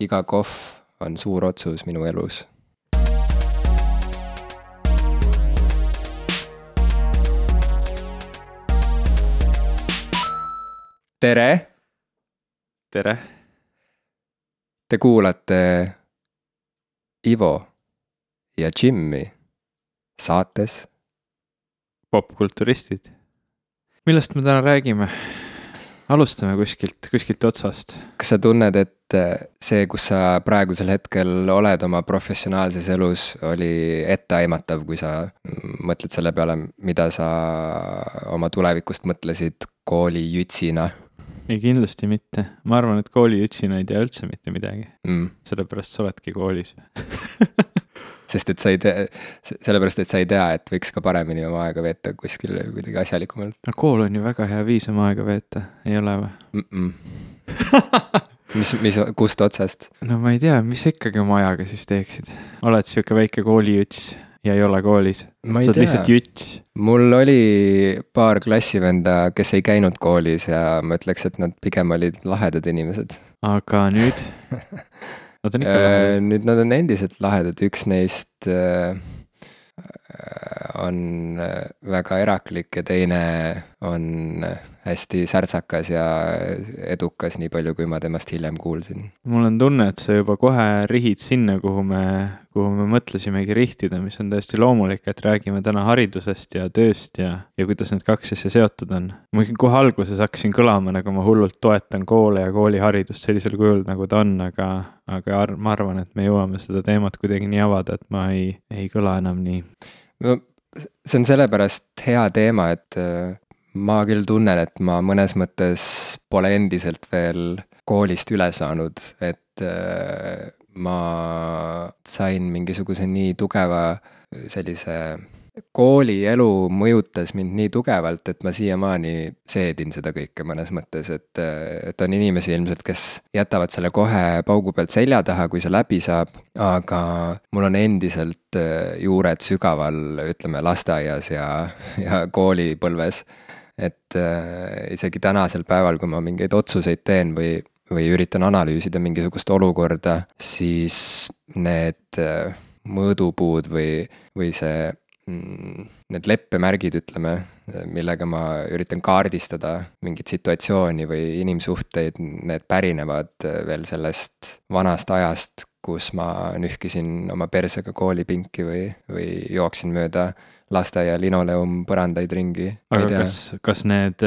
iga kohv on suur otsus minu elus. tere, tere, te kuulate Ivo ja Jimmy saates popkulturistid. millest me täna räägime? alustame kuskilt, kuskilt otsast. kas sa tunned, et see, kus sa praegusel hetkel oled oma professionaalses elus, oli etteaimatav, kui sa mõtled selle peale, mida sa oma tulevikust mõtlesid koolijütsina ei, kindlasti mitte. ma arvan, et koolijütsina ei tea üldse mitte midagi, mm.? sellepärast sa oledki koolis. sest et sa ei tea, sellepärast et sa ei tea, et võiks ka paremini oma aega veeta kuskil kuidagi asjalikumalt no kool on ju väga hea viis oma aega veeta, ei ole või? mm. -mm. mis, mis, kust otsast? no ma ei tea, mis sa ikkagi oma ajaga siis teeksid? oled sihuke väike koolijüts ja ei ole koolis? sa oled lihtsalt jüts. mul oli paar klassivenda, kes ei käinud koolis ja ma ütleks, et nad pigem olid lahedad inimesed. aga nüüd? Nad on ikka lahedad. Äh, nüüd nad on endiselt lahedad, üks neist äh, on äh, väga eraklik ja teine on hästi särtsakas ja edukas, nii palju, kui ma temast hiljem kuulsin. mul on tunne, et sa juba kohe rihid sinna, kuhu me, kuhu me mõtlesimegi rihtida, mis on täiesti loomulik, et räägime täna haridusest ja tööst ja, ja kuidas need kaks asja seotud on. ma kohe alguses hakkasin kõlama, nagu ma hullult toetan koole ja kooliharidust sellisel kujul, nagu ta on, aga, aga ar ma arvan, et me jõuame seda teemat kuidagi nii avada, et ma ei, ei kõla enam nii. no see on sellepärast hea teema, et ma küll tunnen, et ma mõnes mõttes pole endiselt veel koolist üle saanud, et äh, ma sain mingisuguse nii tugeva sellise koolielu mõjutas mind nii tugevalt, et ma siiamaani seedin seda kõike mõnes mõttes, et, et on inimesi ilmselt, kes jätavad selle kohe paugu pealt selja taha, kui see läbi saab, aga mul on endiselt äh, juured sügaval, ütleme lasteaias ja, ja koolipõlves. Et äh, isegi tänasel päeval, kui ma mingeid otsuseid teen või, või üritan analüüsida mingisugust olukorda, siis need äh, mõõdupuud või, või see mm, need leppemärgid, ütleme, millega ma üritan kaardistada mingit situatsiooni või inimsuhteid, need pärinevad veel sellest vanast ajast, kus ma nühkisin oma persega koolipinki või, või jooksin mööda lasteaia linoleum-põrandaid ringi. aga kas, kas need,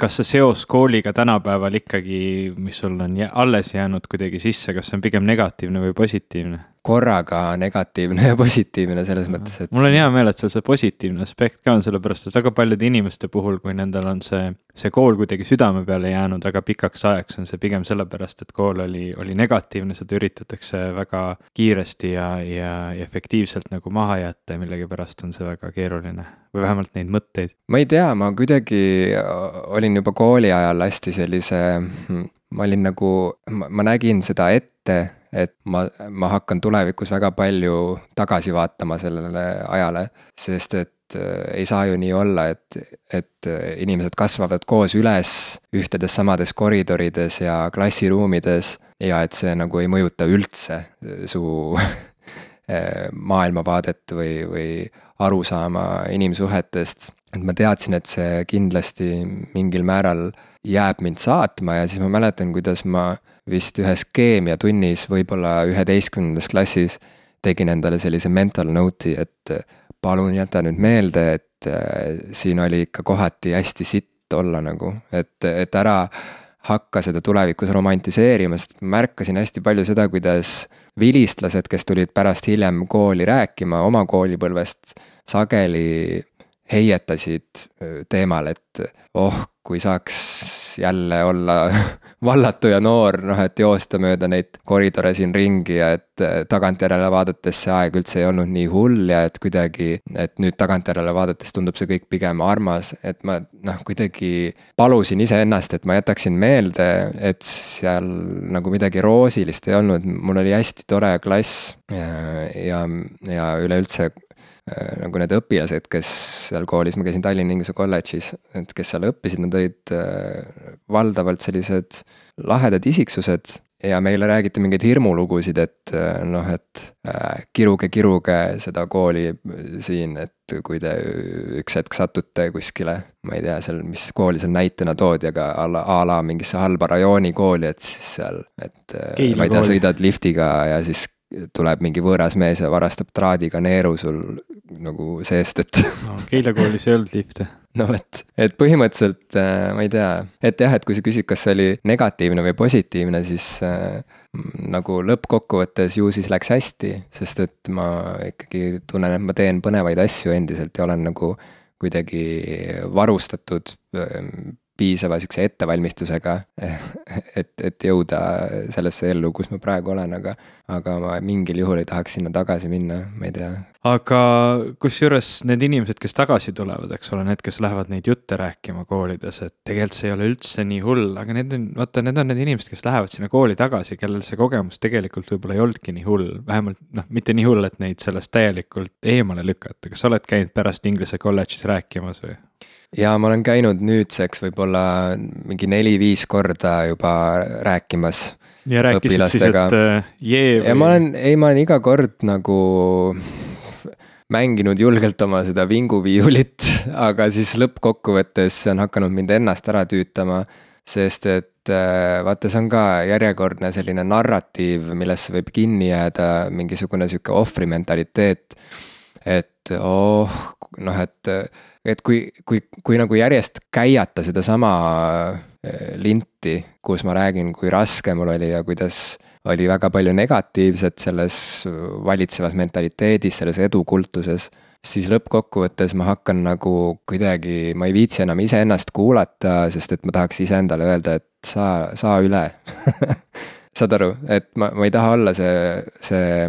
kas see seos kooliga tänapäeval ikkagi, mis sul on alles jäänud kuidagi sisse, kas see on pigem negatiivne või positiivne? Korraga negatiivne ja positiivne selles mõttes, et mul on hea meel, et sul see positiivne aspekt ka on, sellepärast et väga paljude inimeste puhul, kui nendel on see, see kool kuidagi südame peale jäänud väga pikaks ajaks, on see pigem sellepärast, et kool oli, oli negatiivne, seda üritatakse väga kiiresti ja, ja ja efektiivselt nagu maha jätta ja millegipärast on see väga keeruline või vähemalt neid mõtteid. ma ei tea, ma kuidagi olin juba kooli ajal hästi sellise, ma olin nagu, ma nägin seda ette, et ma, ma hakkan tulevikus väga palju tagasi vaatama sellele ajale, sest et äh, ei saa ju nii olla, et, et äh, inimesed kasvavad koos üles ühtedes samades koridorides ja klassiruumides ja et see nagu ei mõjuta üldse su äh, maailmavaadet või, või arusaama inimsuhetest. et ma teadsin, et see kindlasti mingil määral jääb mind saatma ja siis ma mäletan, kuidas ma vist ühes keemiatunnis, võib-olla üheteistkümnendas klassis tegin endale sellise mental note'i, et palun jäta nüüd meelde, et äh, siin oli ikka kohati hästi sitt olla nagu, et, et ära hakka seda tulevikus romantiseerima, sest märkasin hästi palju seda, kuidas vilistlased, kes tulid pärast hiljem kooli rääkima oma koolipõlvest, sageli heietasid öö, teemal, et oh, kui saaks jälle olla vallatu ja noor, noh et joosta mööda neid koridore siin ringi ja et äh, tagantjärele vaadates see aeg üldse ei olnud nii hull ja et kuidagi, et nüüd tagantjärele vaadates tundub see kõik pigem armas, et ma noh, kuidagi palusin iseennast, et ma jätaksin meelde, et seal nagu midagi roosilist ei olnud, mul oli hästi tore klass ja, ja, ja üleüldse nagu need õpilased, kes seal koolis, ma käisin Tallinna Inglise kolledžis, et kes seal õppisid, nad olid äh, valdavalt sellised lahedad isiksused ja meile räägiti mingeid hirmulugusid, et äh, noh, et äh, kiruge, kiruge seda kooli siin, et kui te üks hetk satute kuskile, ma ei tea, seal, mis kooli seal näitena toodi, aga a la, a la mingisse halba rajooni kooli, et siis seal, et äh, Keila ma ei tea, sõidad liftiga ja siis tuleb mingi võõras mees ja varastab traadiga neeru sul nagu seest, et no, Keila koolis ei olnud lifte. no vot, et põhimõtteliselt äh, ma ei tea, et jah, et kui sa küsid, kas see oli negatiivne või positiivne, siis äh, nagu lõppkokkuvõttes ju siis läks hästi, sest et ma ikkagi tunnen, et ma teen põnevaid asju endiselt ja olen nagu kuidagi varustatud ähm, piisava sihukese ettevalmistusega, et, et jõuda sellesse ellu, kus ma praegu olen, aga, aga ma mingil juhul ei tahaks sinna tagasi minna, ma ei tea. Aga kusjuures need inimesed, kes tagasi tulevad, eks ole, need, kes lähevad neid jutte rääkima koolides, et tegelikult see ei ole üldse nii hull, aga need on, vaata, need on need inimesed, kes lähevad sinna kooli tagasi, kellel see kogemus tegelikult võib-olla ei olnudki nii hull, vähemalt noh, mitte nii hull, et neid sellest täielikult eemale lükata, kas sa oled käinud pärast Inglise kolledžis rääkimas või? ja ma olen käinud nüüdseks võib-olla mingi neli-viis korda juba rääkimas. ja rääkisid siis, et äh, jee ja ma olen, ei, ma olen iga kord nagu mänginud julgelt oma seda vinguviiulit, aga siis lõppkokkuvõttes see on hakanud mind ennast ära tüütama. sest et äh, vaata, see on ka järjekordne selline narratiiv, millesse võib kinni jääda mingisugune sihuke ohvrimentaliteet. et oh, noh, et et kui, kui, kui nagu järjest käiata sedasama äh, linti, kus ma räägin, kui raske mul oli ja kuidas oli väga palju negatiivset selles valitsevas mentaliteedis, selles edukultuses, siis lõppkokkuvõttes ma hakkan nagu kuidagi, ma ei viitsi enam iseennast kuulata, sest et ma tahaks iseendale öelda, et saa, saa üle. Saad aru, et ma, ma ei taha olla see, see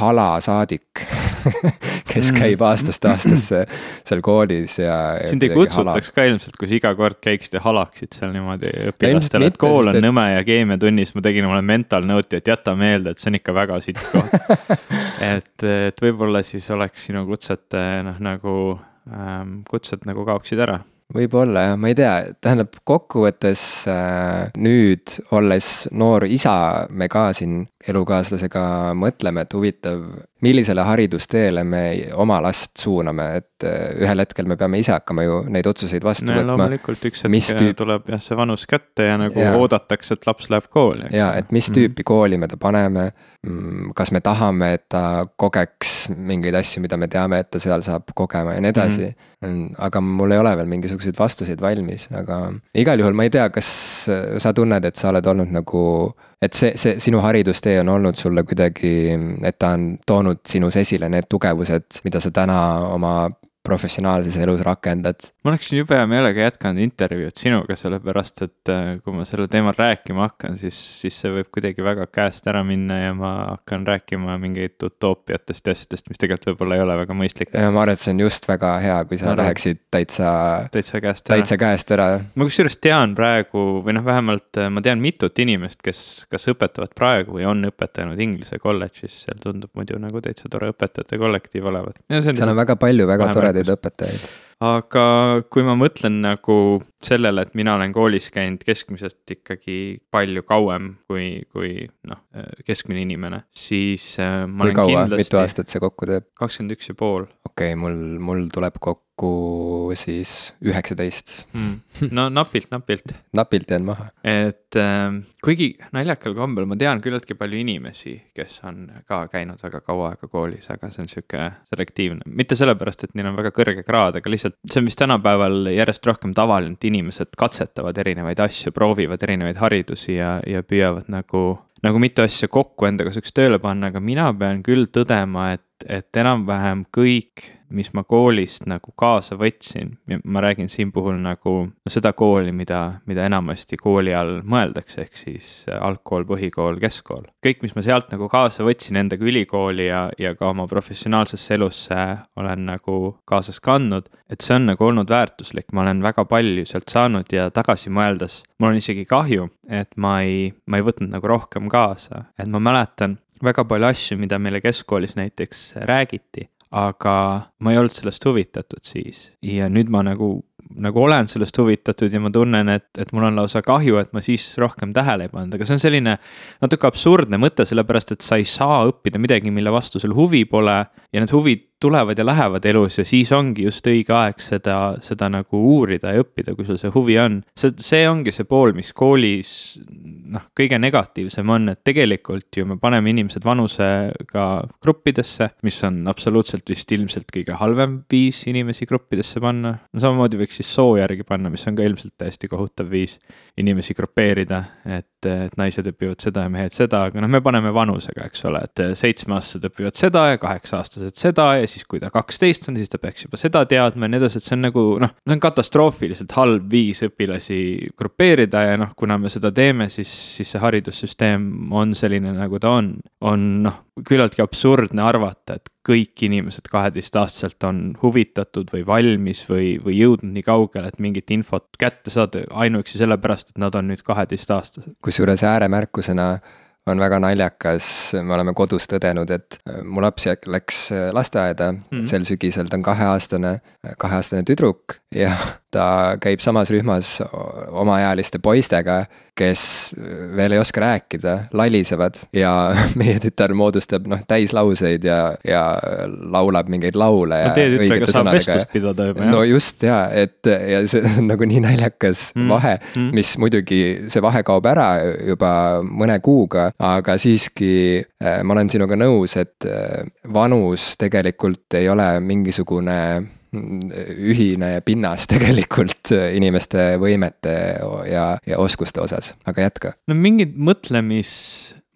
hala saadik kes Mm. käib aastast aastasse seal koolis ja. sind ei kutsutaks ka ilmselt, kui sa iga kord käiksid ja halaksid seal niimoodi õpilastele, et kool on et- nõme ja keemiatunnis ma tegin omale mental note'i, et jäta meelde, et see on ikka väga sitt koht. et, et võib-olla siis oleks sinu kutsete noh, nagu ähm, kutsed nagu kaoksid ära. võib-olla jah, ma ei tea, tähendab kokkuvõttes äh, nüüd olles noor isa, me ka siin elukaaslasega mõtleme, et huvitav, millisele haridusteele me oma last suuname, et äh, ühel hetkel me peame ise hakkama ju neid otsuseid vastu no võtma. loomulikult üks hetk tüüp- tuleb jah, see vanus kätte ja nagu Jaa. oodatakse, et laps läheb kooli. ja et mis Mhm. tüüpi kooli me ta paneme, kas me tahame, et ta kogeks mingeid asju, mida me teame, et ta seal saab kogema ja nii edasi mm.. aga mul ei ole veel mingisuguseid vastuseid valmis, aga igal juhul ma ei tea, kas sa tunned, et sa oled olnud nagu et see, see sinu haridustee on olnud sulle kuidagi, et ta on toonud sinus esile need tugevused, mida sa täna oma professionaalses elus rakendad. ma oleksin jube meelega jätkanud intervjuud sinuga, sellepärast et äh, kui ma sellel teemal rääkima hakkan, siis, siis see võib kuidagi väga käest ära minna ja ma hakkan rääkima mingeid utoopiatest ja asjadest, mis tegelikult võib-olla ei ole väga mõistlik. ja ma arvan, et see on just väga hea, kui sa Ma läheksid täitsa, täitsa käest ära. täitsa käest ära ma kusjuures tean praegu või noh, vähemalt äh, ma tean mitut inimest, kes kas õpetavad praegu või on õpetanud Inglise kolledžis, seal tundub muidu nagu täitsa tore õpetajate kollektiiv olevat. seal on väga palju väga vähem toredaid õpetajaid. aga kui ma mõtlen nagu sellele, et mina olen koolis käinud keskmiselt ikkagi palju kauem kui, kui noh, keskmine inimene, siis äh, ma kui olen kaua, mitu kindlasti aastat see kokku teeb? kakskümmend üks ja pool okei okay,, mul, mul tuleb kokku siis üheksateist. mm. no napilt, napilt napilt jään maha. et äh, kuigi naljakal kombel ma tean küllaltki palju inimesi, kes on ka käinud väga kaua aega koolis, aga see on sihuke selektiivne, mitte sellepärast, et neil on väga kõrge kraad, aga lihtsalt see on vist tänapäeval järjest rohkem tavaline, et inimesed katsetavad erinevaid asju, proovivad erinevaid haridusi ja, ja püüavad nagu nagu mitu asja kokku enda kasuks tööle panna, aga mina pean küll tõdema, et, et enam-vähem kõik, mis ma koolist nagu kaasa võtsin. Ja ma räägin siin puhul nagu no seda kooli, mida, mida enamasti kooli all mõeldakse, ehk siis algkool, põhikool, keskkool. kõik, mis ma sealt nagu kaasa võtsin endaga ülikooli ja, ja ka oma professionaalsesse elusse olen nagu kaasas kandnud, et see on nagu olnud väärtuslik, ma olen väga palju sealt saanud ja tagasi mõeldes mul on isegi kahju, et ma ei, ma ei võtnud nagu rohkem kaasa, et ma mäletan väga palju asju, mida meile keskkoolis näiteks räägiti, aga ma ei olnud sellest huvitatud siis. Ja nüüd ma nagu nagu olen sellest huvitatud ja ma tunnen, et, et mul on lausa kahju, et ma siis rohkem tähele ei pannud, aga see on selline natuke absurdne mõte, sellepärast et sa ei saa õppida midagi, mille vastu sul huvi pole. Ja need huvid tulevad ja lähevad elus ja siis ongi just õige aeg seda, seda nagu uurida ja õppida, kui sul see huvi on. see, see ongi see pool, mis koolis noh, kõige negatiivsem on, et tegelikult ju me paneme inimesed vanusega gruppidesse, mis on absoluutselt vist ilmselt kõige halvem viis inimesi gruppidesse panna. no samamoodi võiks siis soo järgi panna, mis on ka ilmselt täiesti kohutav viis inimesi grupeerida, et, et naised õpivad seda ja mehed seda, aga noh, me paneme vanusega, eks ole, et seitsmeaastased õpivad seda ja kaheksa-aastased seda ja siis, kui ta kaksteist on, siis ta peaks juba seda teadma ja nii edasi, et see on nagu noh, see on katastroofiliselt halb viis õpilasi grupeerida ja noh, kuna me seda teeme, siis, siis see haridussüsteem on selline, nagu ta on. on noh, küllaltki absurdne arvata, et kõik inimesed kaheteistaastaselt on huvitatud või valmis või, või jõudnud nii kaugele, et mingit infot kätte saada ainuüksi sellepärast, et nad on nüüd kaheteistaastased. kusjuures ääremärkusena on väga naljakas, me oleme kodus tõdenud, et mu laps läks lasteaeda mm, -hmm. sel sügisel ta on kaheaastane, kaheaastane tüdruk ja ta käib samas rühmas omaealiste poistega, kes veel ei oska rääkida, lalisevad ja meie tütar moodustab noh, täislauseid ja, ja laulab mingeid laule no, ja õigete sõnadega. no just ja, et ja see on nagu nii naljakas mm. vahe mm., mis muidugi, see vahe kaob ära juba mõne kuuga, aga siiski äh, ma olen sinuga nõus, et äh, vanus tegelikult ei ole mingisugune ühine pinnas tegelikult inimeste võimete ja, ja oskuste osas, aga jätka. no mingid mõtlemis,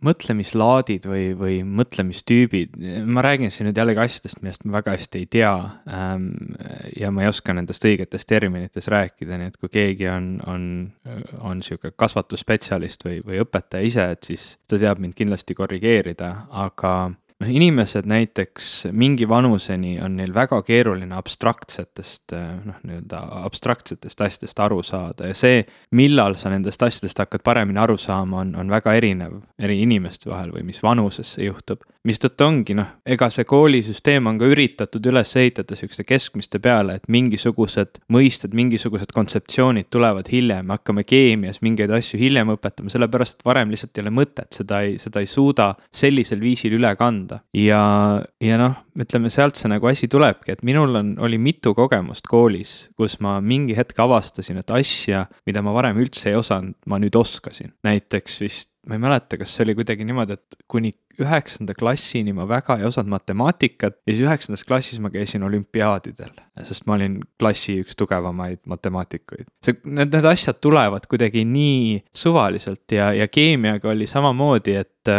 mõtlemislaadid või, või mõtlemistüübid, ma räägin siin nüüd jällegi asjadest, millest ma väga hästi ei tea ähm,. ja ma ei oska nendest õigetes terminites rääkida, nii et kui keegi on, on, on sihuke kasvatusspetsialist või, või õpetaja ise, et siis ta teab mind kindlasti korrigeerida, aga noh, inimesed näiteks mingi vanuseni on neil väga keeruline abstraktsetest eh, noh, nii-öelda abstraktsetest asjadest aru saada ja see, millal sa nendest asjadest hakkad paremini aru saama, on, on väga erinev eri inimeste vahel või mis vanuses see juhtub. mistõttu ongi noh, ega see koolisüsteem on ka üritatud üles ehitada sihukeste keskmiste peale, et mingisugused mõisted, mingisugused kontseptsioonid tulevad hiljem, hakkame keemias mingeid asju hiljem õpetama, sellepärast et varem lihtsalt ei ole mõtet, seda ei, seda ei suuda sellisel viisil üle kanda anda. ja, ja noh, ütleme sealt see nagu asi tulebki, et minul on, oli mitu kogemust koolis, kus ma mingi hetk avastasin, et asja, mida ma varem üldse ei osanud, ma nüüd oskasin. näiteks vist, ma ei mäleta, kas see oli kuidagi niimoodi, et kuni üheksanda klassini ma väga ei osanud matemaatikat ja siis üheksandas klassis ma käisin olümpiaadidel, sest ma olin klassi üks tugevamaid matemaatikuid. see, need, need asjad tulevad kuidagi nii suvaliselt ja, ja keemiaga oli samamoodi, et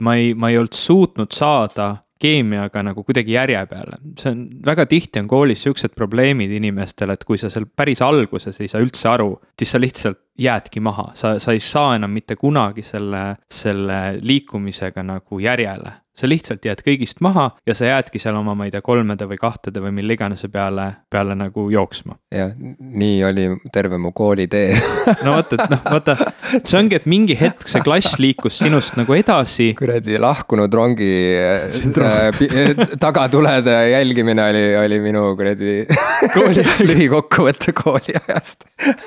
ma ei, ma ei olnud suutnud saada keemiaga nagu kuidagi järje peale. see on, väga tihti on koolis siuksed probleemid inimestel, et kui sa seal päris alguses ei saa üldse aru, siis sa lihtsalt jäädki maha, sa, sa ei saa enam mitte kunagi selle, selle liikumisega nagu järjele sa lihtsalt jääd kõigist maha ja sa jäädki seal oma, ma ei tea, kolmede või kahtede või mille iganes peale, peale nagu jooksma. jah, nii oli terve mu koolitee. No vot, et noh, vaata, see ongi, et mingi hetk see klass liikus sinust nagu edasi. kuradi lahkunud rongi äh, tagatulede jälgimine oli, oli minu kuradi lühikokkuvõte kooliajast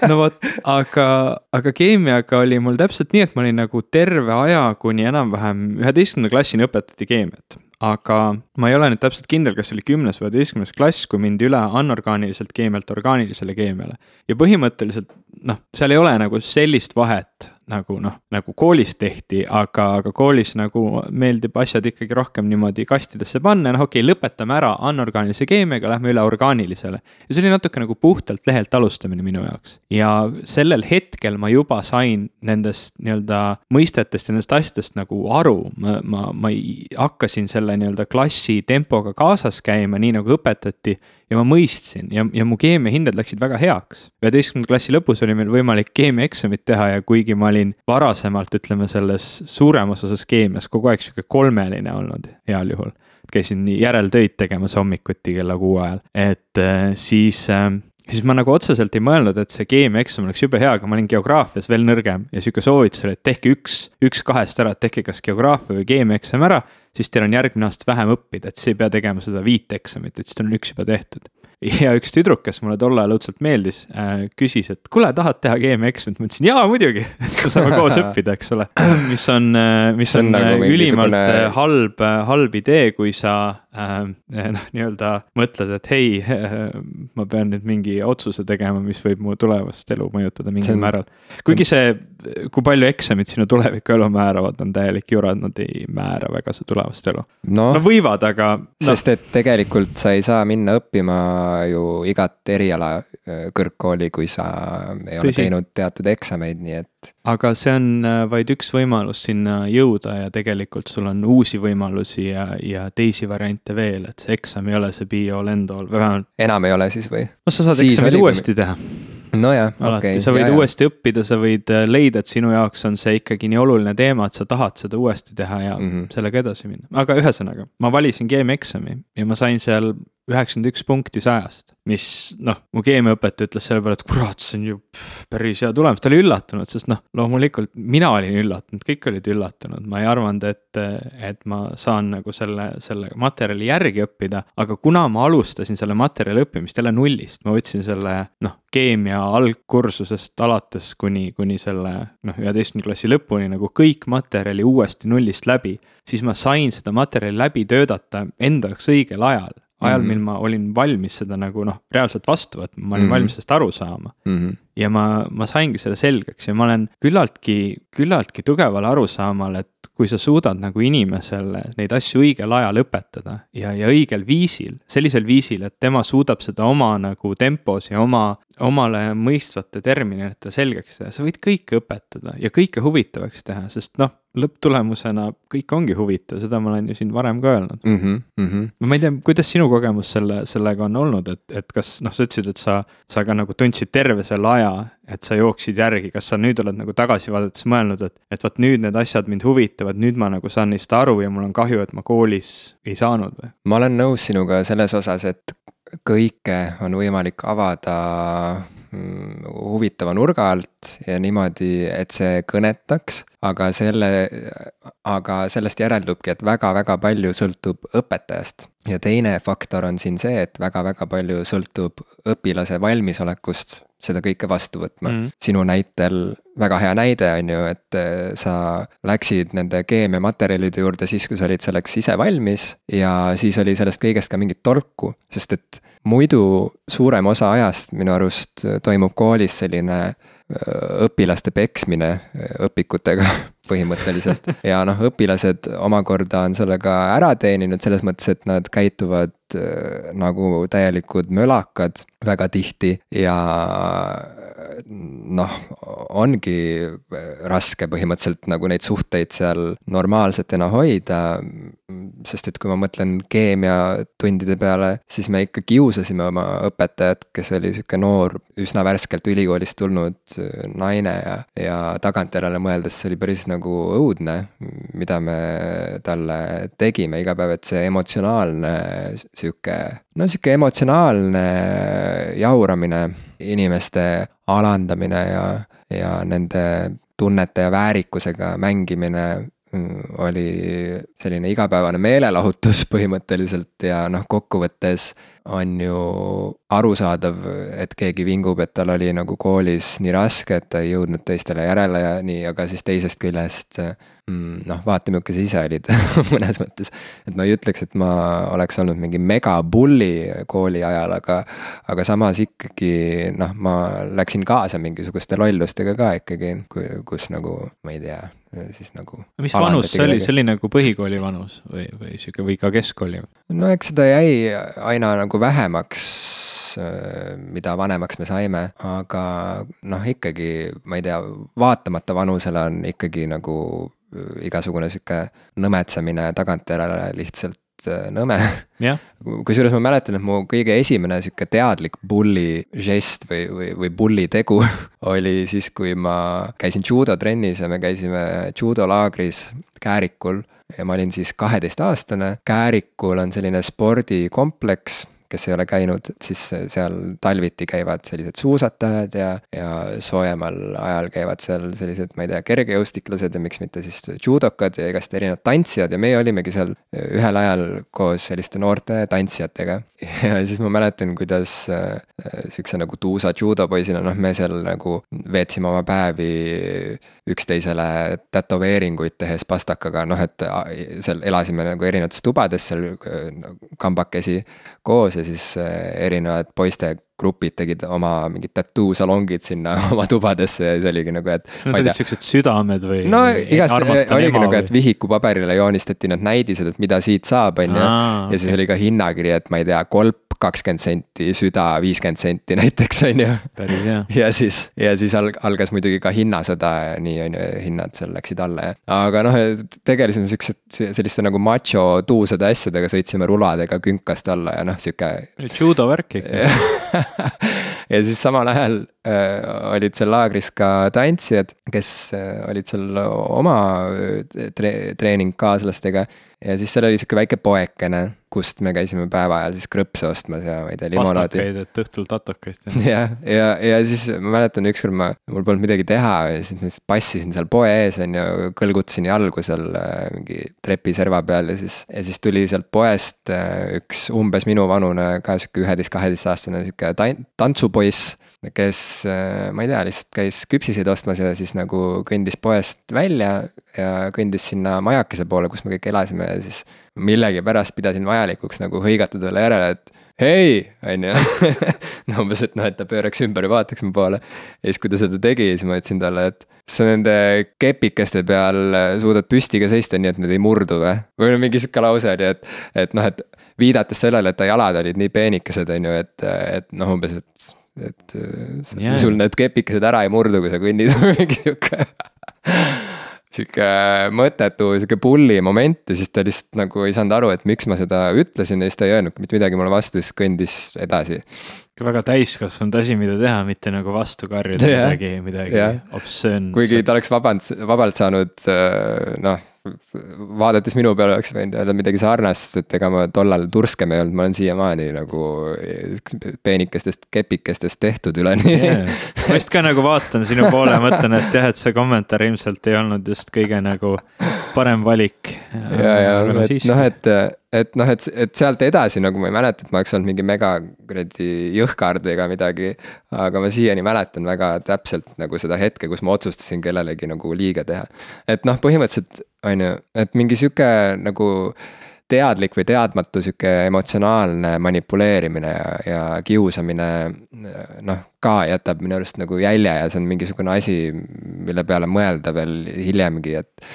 no vot, aga, aga keemiaga oli mul täpselt nii, et ma olin nagu terve aja kuni enam-vähem üheteistkümnenda klassini õpetati õpetati keemiat, aga ma ei ole nüüd täpselt kindel, kas see oli kümnes või üheteistkümnes klass, kui mindi üle anorgaaniliselt keemialt orgaanilisele keemiale. ja põhimõtteliselt noh, seal ei ole nagu sellist vahet nagu noh, nagu koolis tehti, aga, aga koolis nagu meeldib asjad ikkagi rohkem niimoodi kastidesse panna, noh okei okay,, lõpetame ära anorgaanilise keemiaga, lähme üle orgaanilisele. ja see oli natuke nagu puhtalt lehelt alustamine minu jaoks. ja sellel hetkel ma juba sain nendest nii-öelda mõistetest ja nendest asjadest nagu aru, ma, ma, ma hakkasin selle nii-öelda klassi tempoga kaasas käima, nii nagu õpetati ja ma mõistsin ja, ja mu keemiahinded läksid väga heaks. üheteistkümnenda klassi lõpus oli meil võimalik keemiaeksamit teha ja kuigi ma olin varasemalt, ütleme selles suuremas osas keemias kogu aeg sihuke kolmeline olnud heal juhul. käisin järeltöid tegemas hommikuti kella kuue ajal, et äh, siis äh, siis ma nagu otseselt ei mõelnud, et see keemiaeksam oleks jube hea, aga ma olin geograafias veel nõrgem ja sihuke soovitus oli, et tehke üks, üks kahest ära, tehke kas geograafia või keemiaeksam ära. Siis teil on järgmine aasta vähem õppida, et siis ei pea tegema seda viit eksamit, et siis teil on üks juba tehtud. ja üks tüdruk, kes mulle tol ajal õudselt meeldis äh,, küsis, et kuule, tahad teha keemiaeksamit, ma ütlesin jaa, muidugi, et me saame koos õppida, eks ole. mis on, äh, mis on, on nagu äh, ülimalt mingisugune... halb, halb idee, kui sa noh, nii-öelda mõtled, et hei ma pean nüüd mingi otsuse tegema, mis võib mu tulevast elu mõjutada mingil on... määral. kuigi see, kui palju eksamid sinu tuleviku elu määravad, on täielik jura, et nad ei määra väga su tulevast elu no,. no võivad, aga no.. sest et tegelikult sa ei saa minna õppima ju igat eriala kõrgkooli, kui sa ei ole Tõsi. teinud teatud eksameid, nii et. aga see on äh, vaid üks võimalus sinna jõuda ja tegelikult sul on uusi võimalusi ja, ja teisi variante veel, et see eksam ei ole see be all end all, vähemalt. enam ei ole siis või? no sa saad eksamid uuesti teha nojah, okei okay,. sa võid jah, uuesti jah. õppida, sa võid äh, leida, et sinu jaoks on see ikkagi nii oluline teema, et sa tahad seda uuesti teha ja mm -hmm. sellega edasi minna. aga ühesõnaga, ma valisin keemiaeksami ja ma sain seal üheksakümmend üks punkti sajast, mis noh, mu keemiaõpetaja ütles selle peale, et kurat, see on ju pff, päris hea tulemus, ta oli üllatunud, sest noh, loomulikult mina olin üllatunud, kõik olid üllatunud, ma ei arvanud, et, et ma saan nagu selle, selle materjali järgi õppida, aga kuna ma alustasin selle materjali õppimist jälle nullist, ma võtsin selle noh, keemia algkursusest alates kuni, kuni selle noh, üheteistkümnenda klassi lõpuni nagu kõik materjali uuesti nullist läbi, siis ma sain seda materjali läbi töötada enda jaoks õigel ajal ajal mm, -hmm. mil ma olin valmis seda nagu noh, reaalselt vastu võtma, ma olin mm -hmm. valmis sellest aru saama mm. -hmm. ja ma, ma saingi selle selgeks ja ma olen küllaltki, küllaltki tugeval arusaamal, et kui sa suudad nagu inimesele neid asju õigel ajal õpetada ja, ja õigel viisil, sellisel viisil, et tema suudab seda oma nagu tempos ja oma, omale mõistvate terminite selgeks teha, sa võid kõike õpetada ja kõike huvitavaks teha, sest noh, lõpptulemusena kõik ongi huvitav, seda ma olen ju siin varem ka öelnud mm. -hmm, mm -hmm. ma ei tea, kuidas sinu kogemus selle, sellega on olnud, et, et kas noh, sa ütlesid, et sa, sa ka nagu tundsid terve selle aja, et sa jooksid järgi, kas sa nüüd oled nagu tagasi vaadates mõelnud, et, et vot nüüd need asjad mind huvitavad, nüüd ma nagu saan neist aru ja mul on kahju, et ma koolis ei saanud või? ma olen nõus sinuga selles osas, et kõike on võimalik avada Mm, huvitava nurga alt ja niimoodi, et see kõnetaks, aga selle, aga sellest järeldubki, et väga-väga palju sõltub õpetajast. Ja teine faktor on siin see, et väga-väga palju sõltub õpilase valmisolekust seda kõike vastu võtma. Mm.. sinu näitel väga hea näide on ju, et äh, sa läksid nende keemiamaterjalide juurde siis, kui sa olid selleks ise valmis ja siis oli sellest kõigest ka mingit tolku, sest et muidu suurem osa ajast minu arust toimub koolis selline äh, õpilaste peksmine äh, õpikutega põhimõtteliselt. ja noh, õpilased omakorda on sellega ära teeninud selles mõttes, et nad käituvad äh, nagu täielikud mölakad väga tihti ja noh, ongi raske põhimõtteliselt nagu neid suhteid seal normaalsetena hoida. sest et kui ma mõtlen keemiatundide peale, siis me ikka kiusasime oma õpetajat, kes oli sihuke noor, üsna värskelt ülikoolist tulnud naine ja, ja tagantjärele mõeldes see oli päris nagu õudne, mida me talle tegime iga päev, et see emotsionaalne sihuke, no sihuke emotsionaalne jauramine inimeste alandamine ja, ja nende tunnete ja väärikusega mängimine oli selline igapäevane meelelahutus põhimõtteliselt ja noh, kokkuvõttes on ju arusaadav, et keegi vingub, et tal oli nagu koolis nii raske, et ta ei jõudnud teistele järele ja nii, aga siis teisest küljest mm, noh, vaata, milline sa ise olid mõnes mõttes. et ma ei ütleks, et ma oleks olnud mingi megabulli kooli ajal, aga, aga samas ikkagi noh, ma läksin kaasa mingisuguste lollustega ka ikkagi, kus nagu ma ei tea, siis nagu. mis vanus see oli, see oli nagu põhikooli vanus või, või sihuke või ka keskkooli? no eks seda jäi aina nagu vähemaks mida vanemaks me saime, aga noh, ikkagi ma ei tea, vaatamata vanusele on ikkagi nagu igasugune sihuke nõmetsemine tagantjärele lihtsalt äh, nõme. Yeah.. kusjuures ma mäletan, et mu kõige esimene sihuke teadlik bulli žest või, või, või bulli tegu oli siis, kui ma käisin judotrennis ja me käisime judolaagris Käärikul. Ja ma olin siis kaheteistaastane. Käärikul on selline spordikompleks kes ei ole käinud, siis seal talviti käivad sellised suusatajad ja, ja soojemal ajal käivad seal sellised, ma ei tea, kergejõustiklased ja miks mitte siis judokad ja igast erinevad tantsijad ja meie olimegi seal ühel ajal koos selliste noorte tantsijatega. ja siis ma mäletan, kuidas sihukese nagu tuusa judopoisina, noh, me seal nagu veetsime oma päevi üksteisele tätoveeringuid tehes pastakaga, noh et seal elasime nagu erinevates tubades seal kambakesi koos ja siis äh, erinevad poiste grupid tegid oma mingid tattoo salongid sinna oma tubadesse ja siis oligi nagu, et. Need olid siuksed südamed või? no igast oligi nagu, et vihikupaberile joonistati need näidised, et mida siit saab, on ju. ja siis oli ka hinnakiri, et ma ei tea, kolp kakskümmend senti, süda viiskümmend senti näiteks, on ju. ja siis, ja siis algas muidugi ka hinnasõda ja nii on ju, hinnad seal läksid alla ja. aga noh, tegelesime siuksed, selliste nagu macho tuusade asjadega, sõitsime ruladega künkast alla ja noh, sihuke. judo värk ikka ja siis samal ajal äh, olid seal laagris ka tantsijad, kes äh, olid seal oma äh, tre treeningkaaslastega. ja siis seal oli sihuke väike poekene, kust me käisime päeva ajal siis krõpse ostmas ja ma ei tea, limonaadi. pastakaid, et õhtul tatokaid. jah, ja, ja, ja siis ma mäletan, ükskord ma, mul polnud midagi teha ja siis ma siis passisin seal poe ees on ju, kõlgutasin jalgu seal äh, mingi trepiserva peal ja siis, ja siis tuli sealt poest äh, üks umbes minuvanune ka sihuke üheteist-kaheteistaastane sihuke tantsupoiss kes, äh, ma ei tea, lihtsalt käis küpsiseid ostmas ja siis nagu kõndis poest välja ja kõndis sinna majakese poole, kus me kõik elasime ja siis millegipärast pidasin vajalikuks nagu hõigata talle järele, et hei, on ju. no umbes, et noh, et ta pööraks ümber ja vaataks mu poole. ja siis, kui ta seda tegi, siis ma ütlesin talle, et sa nende kepikeste peal suudad püsti ka seista, nii et need ei murdu või? või no mingi sihuke lause oli, et, et noh, et viidates sellele, et ta jalad olid nii peenikesed, on ju, et, et noh, umbes, et et yeah. sul need kepikesed ära ei murdu, kui sa kõnnid või mingi sihuke sihuke mõttetu, sihuke pulli moment ja siis ta lihtsalt nagu ei saanud aru, et miks ma seda ütlesin ja siis ta ei öelnud mitte midagi mulle vastu, siis kõndis edasi. väga täiskasvanud asi, mida teha, mitte nagu vastu karjuda yeah. midagi, midagi yeah. obscene. kuigi ta oleks vaband, vabalt saanud noh vaadates minu peale oleks võinud öelda midagi sarnast, et ega ma tollal turskem ei olnud, ma olen siiamaani nagu peenikestest kepikestest tehtud üleni yeah.. ma just ka nagu vaatan sinu poole ja mõtlen, et jah, et see kommentaar ilmselt ei olnud just kõige nagu parem valik. ja, ja, et noh, et et noh, et, et sealt edasi nagu ma ei mäleta, et ma oleks olnud mingi mega kuradi jõhkard ega midagi. aga ma siiani mäletan väga täpselt nagu seda hetke, kus ma otsustasin kellelegi nagu liiga teha. et noh, põhimõtteliselt on ju, et mingi sihuke nagu teadlik või teadmatu sihuke emotsionaalne manipuleerimine ja, ja kiusamine. noh, ka jätab minu arust nagu jälje ja see on mingisugune asi, mille peale mõelda veel hiljemgi, et.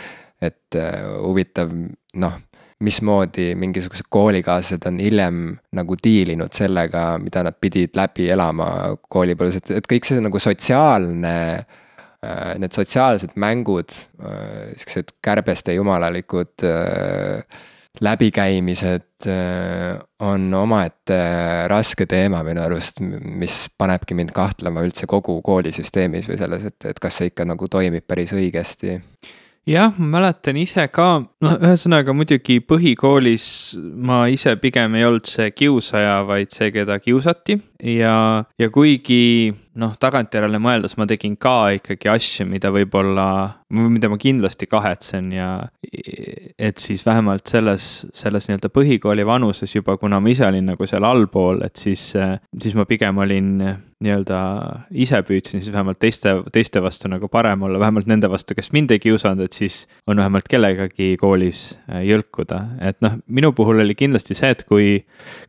et huvitav, noh mismoodi mingisugused koolikaaslased on hiljem nagu diilinud sellega, mida nad pidid läbi elama koolipõlves, et, et kõik see nagu sotsiaalne äh, Need sotsiaalsed mängud, äh, siuksed kärbeste jumalalikud äh, läbikäimised on omaette raske teema minu arust, mis panebki mind kahtlema üldse kogu koolisüsteemis või selles, et, et kas see ikka nagu toimib päris õigesti jah, ma mäletan ise ka, noh, ühesõnaga muidugi põhikoolis ma ise pigem ei olnud see kiusaja, vaid see, keda kiusati. Ja, ja kuigi noh, tagantjärele mõeldes ma tegin ka ikkagi asju, mida võib-olla, mida ma kindlasti kahetsen ja et siis vähemalt selles, selles nii-öelda põhikooli vanuses juba, kuna ma ise olin nagu seal allpool, et siis, siis ma pigem olin nii-öelda ise püüdsin siis vähemalt teiste, teiste vastu nagu parem olla, vähemalt nende vastu, kes mind ei kiusanud, et siis on vähemalt kellegagi koolis äh, jõlkuda. et noh, minu puhul oli kindlasti see, et kui,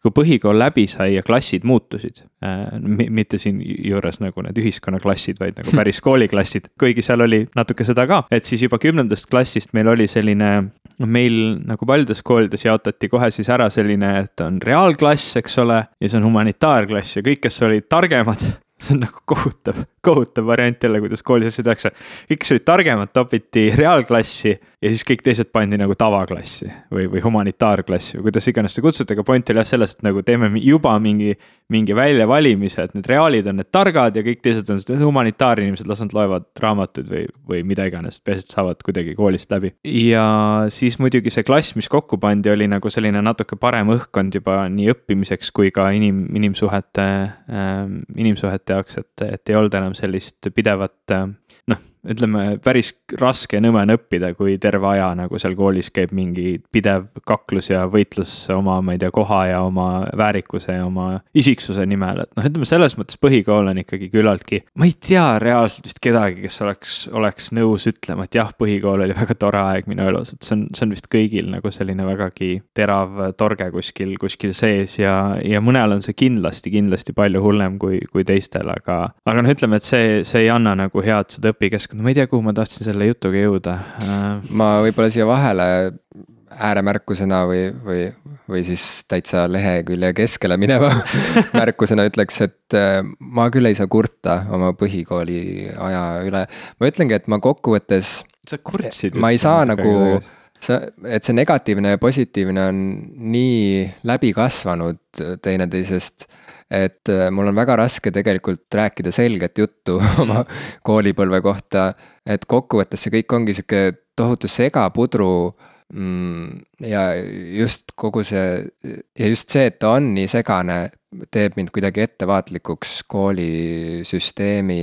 kui põhikool läbi sai ja klassid muutusid äh,, mitte siinjuures nagu need ühiskonnaklassid, vaid nagu päris kooliklassid, kuigi seal oli natuke seda ka, et siis juba kümnendast klassist meil oli selline noh, meil nagu paljudes koolides jaotati kohe siis ära selline, et on reaalklass, eks ole, ja siis on humanitaarklass ja kõik, kes olid targemad see on nagu kohutav, kohutav variant jälle, kuidas koolis asju tehakse. kõik, kes olid targemad, topiti reaalklassi ja siis kõik teised pandi nagu tavaklassi või, või humanitaarklassi või kuidas iganes te kutsute, aga point oli jah selles, et nagu teeme juba mingi, mingi väljavalimise, et need reaalid on need targad ja kõik teised on humanitaarinimesed, las nad loevad raamatuid või, või mida iganes, peaasi, et saavad kuidagi koolist läbi. ja siis muidugi see klass, mis kokku pandi, oli nagu selline natuke parem õhkkond juba nii õppimiseks kui ka inim, inimsuhete äh,, inimsuhete jaoks, et, et ei olnud enam sellist pidevat noh, ütleme päris raske ja nõme on õppida, kui terve aja nagu seal koolis käib mingi pidev kaklus ja võitlus oma, ma ei tea, koha ja oma väärikuse ja oma isiksuse nimel, et noh, ütleme selles mõttes põhikool on ikkagi küllaltki. ma ei tea reaalselt vist kedagi, kes oleks, oleks nõus ütlema, et jah, põhikool oli väga tore aeg minu elus, et see on, see on vist kõigil nagu selline vägagi terav torge kuskil, kuskil sees ja, ja mõnel on see kindlasti, kindlasti palju hullem kui, kui teistel, aga, aga noh, ütleme, et see, see ei anna nagu head seda õpikeskkonda no ma ei tea, kuhu ma tahtsin selle jutuga jõuda äh.... ma võib-olla siia vahele ääremärkusena või, või, või siis täitsa lehekülje keskele mineva märkusena ütleks, et äh, ma küll ei saa kurta oma põhikooli aja üle. ma ütlengi, et ma kokkuvõttes. sa kurtsid. ma ei saa nagu, sa, et see negatiivne ja positiivne on nii läbi kasvanud teineteisest et äh, mul on väga raske tegelikult rääkida selget juttu oma koolipõlve kohta. et kokkuvõttes see kõik ongi sihuke tohutu segapudru mm,. ja just kogu see ja just see, et ta on nii segane, teeb mind kuidagi ettevaatlikuks koolisüsteemi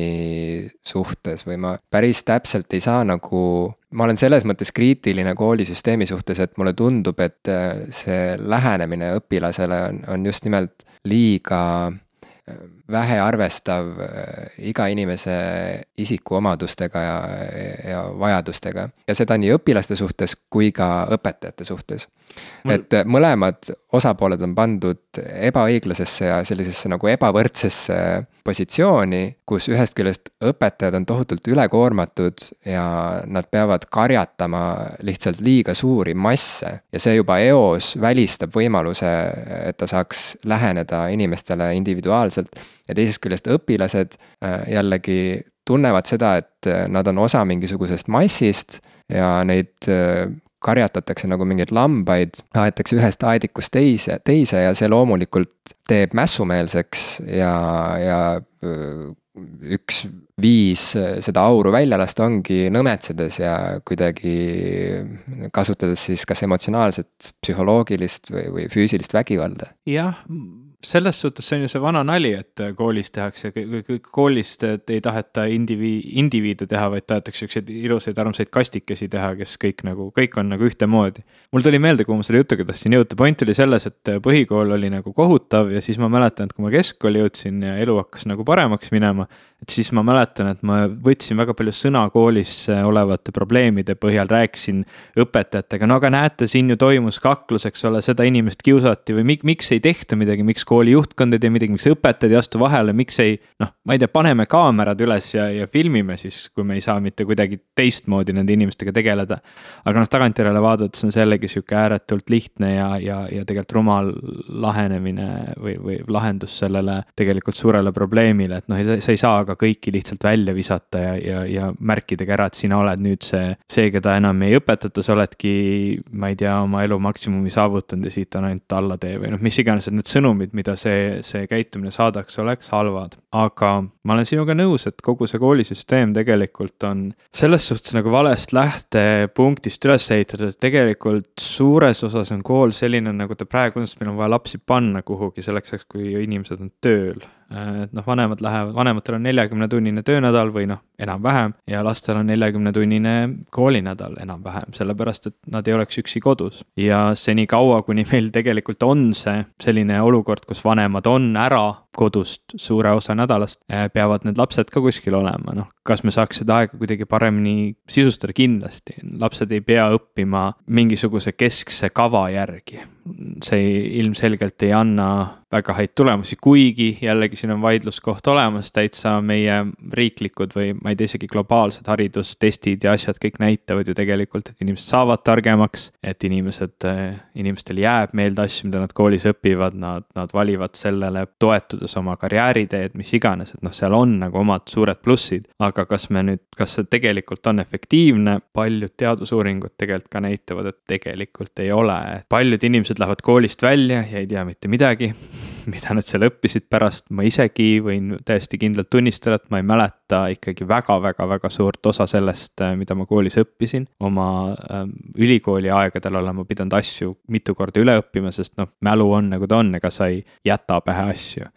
suhtes või ma päris täpselt ei saa nagu ma olen selles mõttes kriitiline koolisüsteemi suhtes, et mulle tundub, et äh, see lähenemine õpilasele on, on just nimelt liiga äh, vähe arvestav äh, iga inimese isikuomadustega ja, ja vajadustega. ja seda nii õpilaste suhtes kui ka õpetajate suhtes. Et mõlemad osapooled on pandud ebaõiglasesse ja sellisesse nagu ebavõrdsesse positsiooni, kus ühest küljest õpetajad on tohutult ülekoormatud ja nad peavad karjatama lihtsalt liiga suuri masse. ja see juba eos välistab võimaluse, et ta saaks läheneda inimestele individuaalselt. ja teisest küljest õpilased äh, jällegi tunnevad seda, et nad on osa mingisugusest massist ja neid äh, karjatatakse nagu mingeid lambaid, aetakse ühest aedikust teise, teise ja see loomulikult teeb mässumeelseks ja, ja üks viis seda auru välja lasta ongi nõmetsedes ja kuidagi kasutades siis kas emotsionaalset, psühholoogilist või, või füüsilist vägivalda. jah selles suhtes see on ju see vana nali, et äh, koolis tehakse, koolist ei taheta indiviid, indiviide teha, vaid tahetakse siukseid ilusaid armsaid kastikesi teha, kes kõik nagu, kõik on nagu ühtemoodi. mul tuli meelde, kuhu ma selle jutuga tahtsin jõuda, point oli selles, et äh, põhikool oli nagu kohutav ja siis ma mäletan, et kui ma keskkooli jõudsin ja elu hakkas nagu paremaks minema, et siis ma mäletan, et ma võtsin väga palju sõna koolis olevate probleemide põhjal, rääkisin õpetajatega, no aga näete, siin ju toimus kaklus, eks ole, seda inimest kiusati või miks ei tehta midagi, miks kooli juhtkond ei tee midagi, miks õpetajad ei astu vahele, miks ei noh, ma ei tea, paneme kaamerad üles ja, ja filmime siis, kui me ei saa mitte kuidagi teistmoodi nende inimestega tegeleda. aga noh, tagantjärele vaadates on see jällegi sihuke ääretult lihtne ja, ja, ja tegelikult rumal lahenemine või, või lahendus sellele tegelikult suurele probleemile, et noh, sa ei saa ka kõiki lihtsalt välja visata ja, ja, ja märkidega ära, et sina oled nüüd see, see, keda enam ei õpetata, sa oledki, ma ei tea, oma elu maksimumi saavutanud ja siit on ainult allatee või noh, mis iganes, et need sõnumid, mida see, see käitumine saadaks, oleks halvad. aga ma olen sinuga nõus, et kogu see koolisüsteem tegelikult on selles suhtes nagu valest lähtepunktist üles ehitatud, et tegelikult suures osas on kool selline, nagu ta praegu on, sest meil on vaja lapsi panna kuhugi selleks ajaks, kui inimesed on tööl et noh, vanemad lähevad, vanematel on neljakümnetunnine töönädal või noh, enam-vähem ja lastel on neljakümnetunnine koolinädal enam-vähem, sellepärast et nad ei oleks üksi kodus. ja senikaua, kuni meil tegelikult on see selline olukord, kus vanemad on ära kodust suure osa nädalast, eh, peavad need lapsed ka kuskil olema, noh, kas me saaks seda aega kuidagi paremini sisustada, kindlasti, lapsed ei pea õppima mingisuguse keskse kava järgi. see ilmselgelt ei anna väga häid tulemusi, kuigi jällegi siin on vaidluskoht olemas, täitsa meie riiklikud või ma ei tea, isegi globaalsed haridustestid ja asjad kõik näitavad ju tegelikult, et inimesed saavad targemaks, et inimesed, eh, inimestel jääb meelde asju, mida nad koolis õpivad, nad, nad valivad sellele toetudes oma karjääriteed, mis iganes, et noh, seal on nagu omad suured plussid. aga kas me nüüd, kas see tegelikult on efektiivne, paljud teadusuuringud tegelikult ka näitavad, et tegelikult ei ole, paljud inimesed lähevad koolist välja ja ei tea mitte midagi mida nad seal õppisid pärast, ma isegi võin täiesti kindlalt tunnistada, et ma ei mäleta ikkagi väga-väga-väga suurt osa sellest, äh, mida ma koolis õppisin. oma ähm, ülikooli aegadel olen ma pidanud asju mitu korda üle õppima, sest noh, mälu on nagu ta on, ega sa ei jäta pähe asju.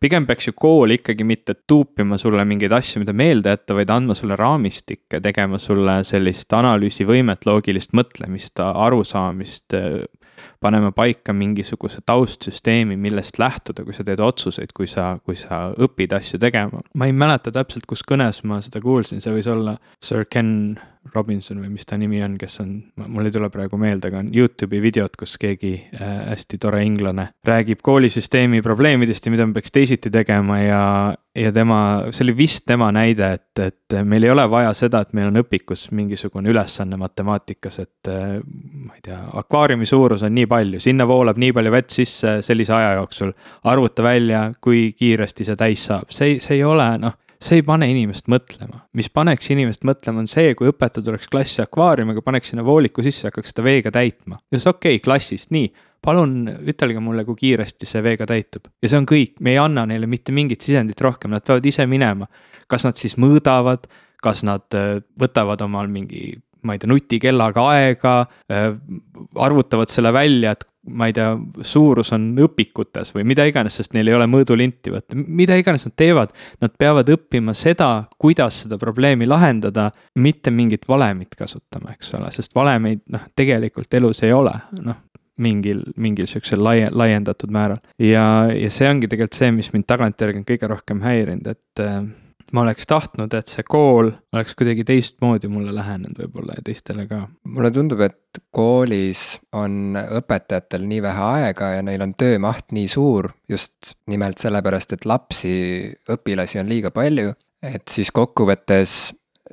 pigem peaks ju kool ikkagi mitte tuupima sulle mingeid asju, mida meelde jätta, vaid andma sulle raamistikke, tegema sulle sellist analüüsivõimet, loogilist mõtlemist, arusaamist paneme paika mingisuguse taustsüsteemi, millest lähtuda, kui sa teed otsuseid, kui sa, kui sa õpid asju tegema. ma ei mäleta täpselt, kus kõnes ma seda kuulsin, see võis olla Sir Ken Robinson või mis ta nimi on, kes on, mul ei tule praegu meelde, aga on Youtube'i videod, kus keegi äh, hästi tore inglane räägib koolisüsteemi probleemidest ja mida me peaks teisiti tegema ja, ja tema, see oli vist tema näide, et, et meil ei ole vaja seda, et meil on õpikus mingisugune ülesanne matemaatikas, et äh, ma ei tea, akvaariumi suurus on nii palju, sinna voolab nii palju vett sisse sellise aja jooksul. arvuta välja, kui kiiresti see täis saab, see, see ei ole noh see ei pane inimest mõtlema. mis paneks inimest mõtlema, on see, kui õpetaja tuleks klassi akvaariumiga, paneks sinna vooliku sisse, hakkaks seda veega täitma. ja siis okei okay,, klassist, nii, palun ütelge mulle, kui kiiresti see veega täitub. ja see on kõik, me ei anna neile mitte mingit sisendit rohkem, nad peavad ise minema. kas nad siis mõõdavad, kas nad äh, võtavad omal mingi ma ei tea, nutikellaga aega, äh, arvutavad selle välja, et ma ei tea, suurus on õpikutes või mida iganes, sest neil ei ole mõõdulinti võtta, mida iganes nad teevad. Nad peavad õppima seda, kuidas seda probleemi lahendada, mitte mingit valemit kasutama, eks ole, sest valemeid noh, tegelikult elus ei ole, noh mingil, mingil sihukesel laie, laiendatud määral. ja, ja see ongi tegelikult see, mis mind tagantjärgi on kõige rohkem häirinud, et äh, ma oleks tahtnud, et see kool oleks kuidagi teistmoodi mulle lähenenud võib-olla ja teistele ka. mulle tundub, et koolis on õpetajatel nii vähe aega ja neil on töömaht nii suur just nimelt sellepärast, et lapsi, õpilasi on liiga palju. et siis kokkuvõttes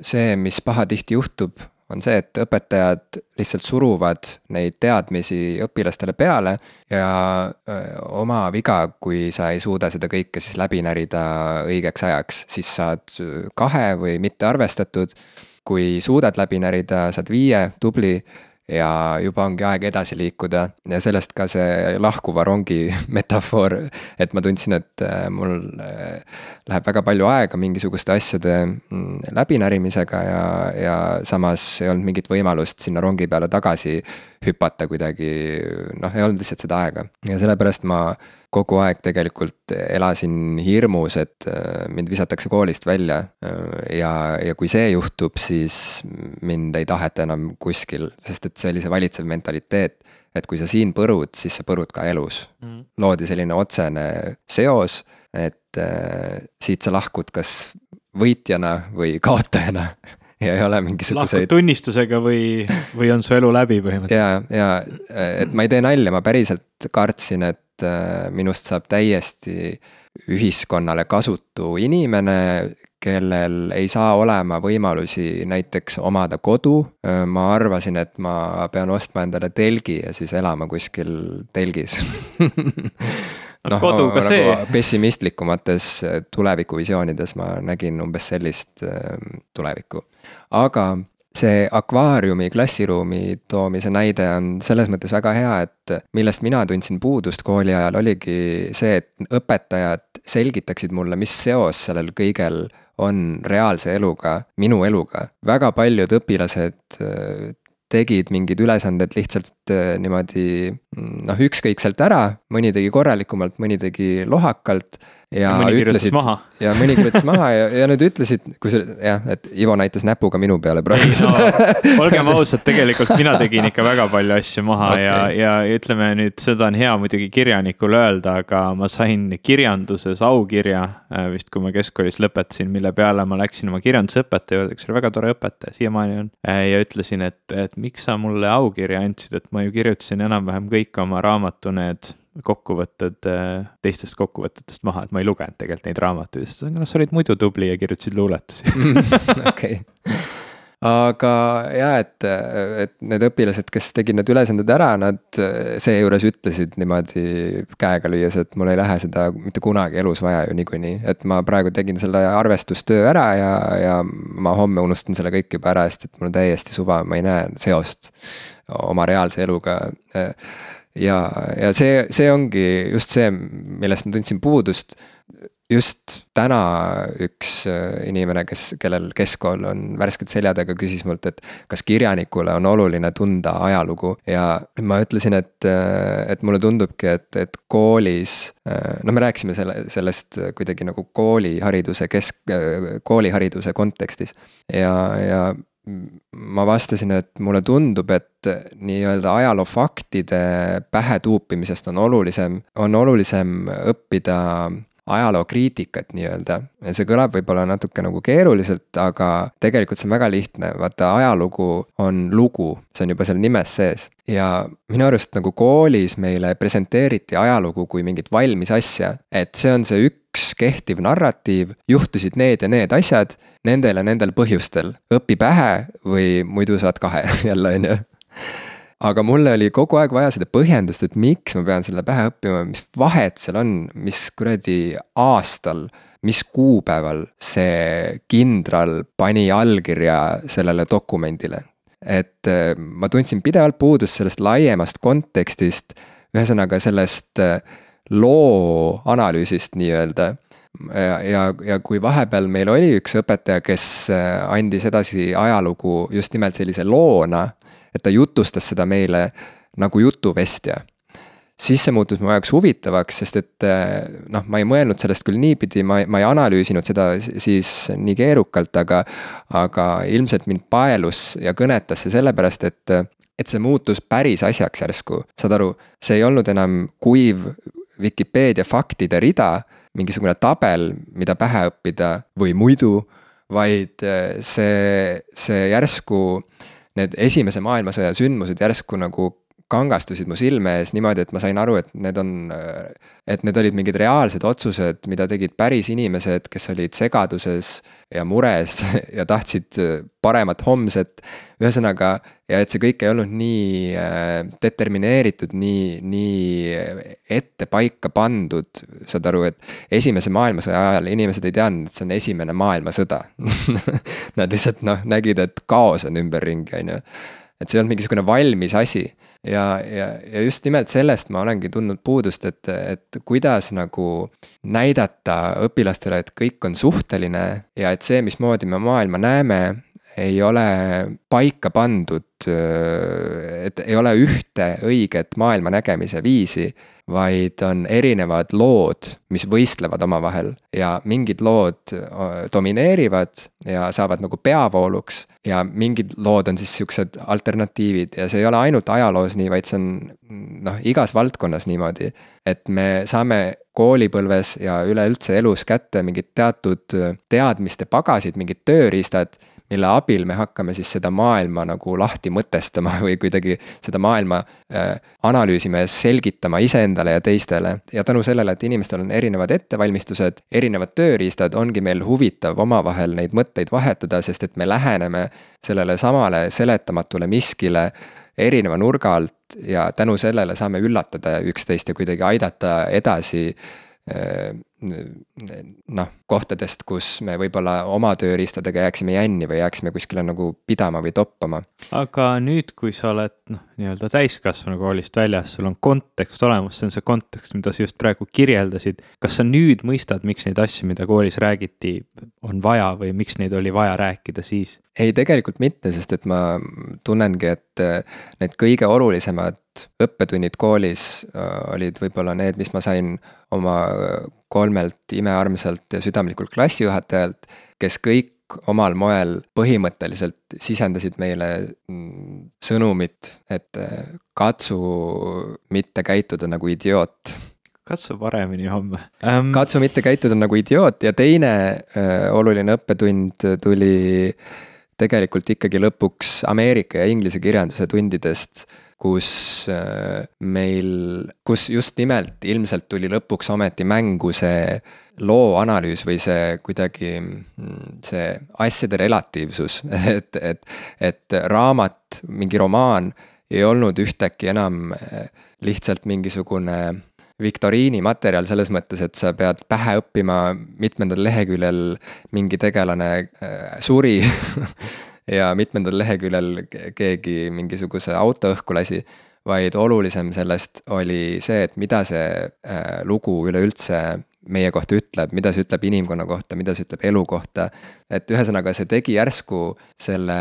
see, mis pahatihti juhtub, on see, et õpetajad lihtsalt suruvad neid teadmisi õpilastele peale ja oma viga, kui sa ei suuda seda kõike siis läbi närida õigeks ajaks, siis saad kahe või mitte arvestatud. kui suudad läbi närida, saad viie, tubli ja juba ongi aeg edasi liikuda ja sellest ka see lahkuva rongi metafoor. et ma tundsin, et äh, mul äh, läheb väga palju aega mingisuguste asjade mm, läbinärimisega ja, ja samas ei olnud mingit võimalust sinna rongi peale tagasi hüpata kuidagi, noh, ei olnud lihtsalt seda aega ja sellepärast ma kogu aeg tegelikult elasin hirmus, et äh, mind visatakse koolist välja. Äh, ja, ja kui see juhtub, siis mind ei taheta enam kuskil, sest et see oli see valitsev mentaliteet. et kui sa siin põrud, siis sa põrud ka elus mm.. loodi selline otsene seos, et äh, siit sa lahkud kas võitjana või kaotajana ja ei ole mingisuguseid. tunnistusega või, või on su elu läbi põhimõtteliselt? ja, ja et ma ei tee nalja, ma päriselt kartsin, et et äh, minust saab täiesti ühiskonnale kasutu inimene, kellel ei saa olema võimalusi näiteks omada kodu. Äh, ma arvasin, et ma pean ostma endale telgi ja siis elama kuskil telgis noh, nagu see. pessimistlikumates äh, tulevikuvisioonides ma nägin umbes sellist tulevikku, aga see akvaariumi klassiruumi toomise näide on selles mõttes väga hea, et millest mina tundsin puudust kooli ajal, oligi see, et õpetajad selgitaksid mulle, mis seos sellel kõigel on reaalse eluga, minu eluga. väga paljud õpilased äh, tegid mingid ülesanded lihtsalt äh, niimoodi noh, ükskõikselt ära, mõni tegi korralikumalt, mõni tegi lohakalt ja, ja ütlesid ja mõni kirjutas maha ja, ja nad ütlesid, kui see jah, et Ivo näitas näpuga minu peale praegu seda no,. olgem ausad, tegelikult mina tegin ikka väga palju asju maha okay. ja, ja ütleme nüüd, seda on hea muidugi kirjanikul öelda, aga ma sain kirjanduses aukirja äh, vist, kui ma keskkoolis lõpetasin, mille peale ma läksin oma kirjandusõpetaja juurde, kes oli väga tore õpetaja, siiamaani on. Äh, ja ütlesin, et, et miks sa mulle aukirja andsid, et ma ju kirjutasin enam-vähem kõik oma raamatu need kokkuvõtted äh, teistest kokkuvõtetest maha, et ma ei lugenud tegelikult neid raamatuid, sest noh, sa olid muidu tubli ja kirjutasid luuletusi okei. aga ja, et, et need õpilased, kes tegid need ülesanded ära, nad seejuures ütlesid niimoodi käega lüües, et mul ei lähe seda mitte kunagi elus vaja ju niikuinii. et ma praegu tegin selle arvestustöö ära ja, ja ma homme unustan selle kõik juba ära, sest et mul on täiesti suva, ma ei näe seost oma reaalse eluga ja, ja see, see ongi just see, millest ma tundsin puudust just täna üks äh, inimene, kes, kellel keskkool on värskelt selja taga, küsis mult, et kas kirjanikule on oluline tunda ajalugu ja ma ütlesin, et, äh, et mulle tundubki, et, et koolis. Äh, no me rääkisime selle, sellest kuidagi nagu koolihariduse kesk, koolihariduse kontekstis ja, ja ma vastasin, et mulle tundub, et nii-öelda ajaloofaktide pähe tuupimisest on olulisem, on olulisem õppida ajalookriitikat nii-öelda. see kõlab võib-olla natuke nagu keeruliselt, aga tegelikult see on väga lihtne, vaata ajalugu on lugu, see on juba seal nimes sees. ja minu arust nagu koolis meile presenteeriti ajalugu kui mingit valmis asja, et see on see üks kehtiv narratiiv, juhtusid need ja need asjad nendel ja nendel põhjustel, õpi pähe või muidu saad kahe jälle, on ju aga mulle oli kogu aeg vaja seda põhjendust, et miks ma pean selle pähe õppima, mis vahet seal on, mis kuradi aastal, mis kuupäeval see kindral pani allkirja sellele dokumendile. et äh, ma tundsin pidevalt puudust sellest laiemast kontekstist, ühesõnaga sellest äh, loo analüüsist nii-öelda ja, ja, ja kui vahepeal meil oli üks õpetaja, kes äh, andis edasi ajalugu just nimelt sellise loona et ta jutustas seda meile nagu jutuvestja. siis see muutus mu jaoks huvitavaks, sest et eh, noh, ma ei mõelnud sellest küll niipidi, ma, ma ei analüüsinud seda siis nii keerukalt, aga. aga ilmselt mind paelus ja kõnetas see sellepärast, et, et see muutus päris asjaks järsku, saad aru, see ei olnud enam kuiv Vikipeedia faktide rida, mingisugune tabel, mida pähe õppida või muidu, vaid eh, see, see järsku need esimese maailmasõja sündmused järsku nagu kangastusid mu silme ees niimoodi, et ma sain aru, et need on, et need olid mingid reaalsed otsused, mida tegid päris inimesed, kes olid segaduses ja mures ja tahtsid paremat homset. ühesõnaga, ja et see kõik ei olnud nii äh, determineeritud, nii, nii ette paika pandud, saad aru, et esimese maailmasõja ajal inimesed ei teadnud, et see on esimene maailmasõda Nad lihtsalt noh, nägid, et kaos on ümberringi, on ju. et see ei olnud mingisugune valmis asi ja, ja, ja just nimelt sellest ma olengi tundnud puudust, et, et kuidas nagu näidata õpilastele, et kõik on suhteline ja et see, mismoodi me maailma näeme, ei ole paika pandud, et ei ole ühte õiget maailma nägemise viisi vaid on erinevad lood, mis võistlevad omavahel ja mingid lood domineerivad ja saavad nagu peavooluks. Ja mingid lood on siis siuksed alternatiivid ja see ei ole ainult ajaloos nii, vaid see on noh, igas valdkonnas niimoodi. et me saame koolipõlves ja üleüldse elus kätte mingid teatud teadmiste pagasid, mingid tööriistad mille abil me hakkame siis seda maailma nagu lahti mõtestama või kuidagi seda maailma äh, analüüsima ja selgitama iseendale ja teistele. ja tänu sellele, et inimestel on erinevad ettevalmistused, erinevad tööriistad, ongi meil huvitav omavahel neid mõtteid vahetada, sest et me läheneme sellele samale seletamatule miskile erineva nurga alt ja tänu sellele saame üllatada üksteist ja kuidagi aidata edasi noh, kohtadest, kus me võib-olla oma tööriistadega jääksime jänni või jääksime kuskile nagu pidama või toppama. aga nüüd, kui sa oled noh, nii-öelda täiskasvanu koolist väljas, sul on kontekst olemas, see on see kontekst, mida sa just praegu kirjeldasid. kas sa nüüd mõistad, miks neid asju, mida koolis räägiti, on vaja või miks neid oli vaja rääkida siis? ei, tegelikult mitte, sest et ma tunnengi, et need kõige olulisemad õppetunnid koolis äh, olid võib-olla need, mis ma sain oma kolmelt imearmsalt ja südamlikult klassijuhatajalt, kes kõik omal moel põhimõtteliselt sisendasid meile mm, sõnumit, et äh, katsu mitte käituda nagu idioot. katsu paremini homme um.... katsu mitte käituda nagu idioot ja teine äh, oluline õppetund tuli tegelikult ikkagi lõpuks Ameerika ja Inglise kirjanduse tundidest kus meil, kus just nimelt ilmselt tuli lõpuks ometi mängu see loo analüüs või see kuidagi mm, see asjade relatiivsus, et, et, et raamat, mingi romaan ei olnud ühtäkki enam eh, lihtsalt mingisugune viktoriini materjal selles mõttes, et sa pead pähe õppima mitmendal leheküljel mingi tegelane eh, suri ja mitmendal leheküljel keegi mingisuguse auto õhku lasi vaid olulisem sellest oli see, et mida see äh, lugu üleüldse meie kohta ütleb, mida see ütleb inimkonna kohta, mida see ütleb elu kohta. et ühesõnaga, see tegi järsku selle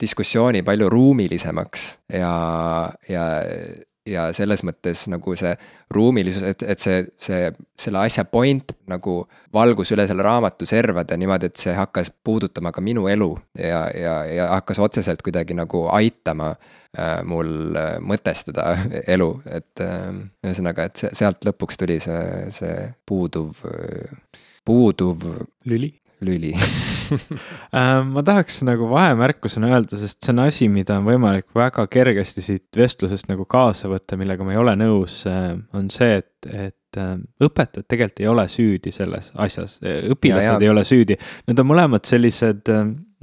diskussiooni palju ruumilisemaks ja, ja ja selles mõttes nagu see ruumilisus, et, et see, see, selle asja point nagu valgus üle selle raamatu servade niimoodi, et see hakkas puudutama ka minu elu ja, ja, ja hakkas otseselt kuidagi nagu aitama äh, mul äh, mõtestada elu, et äh, ühesõnaga, et sealt lõpuks tuli see, see puuduv, puuduv. lüli lüli äh, ma tahaks nagu vahemärkusena öelda, sest see on asi, mida on võimalik väga kergesti siit vestlusest nagu kaasa võtta, millega ma ei ole nõus, äh, on see, et, et äh, õpetajad tegelikult ei ole süüdi selles asjas, õpilased ja, ja. ei ole süüdi, nad on mõlemad sellised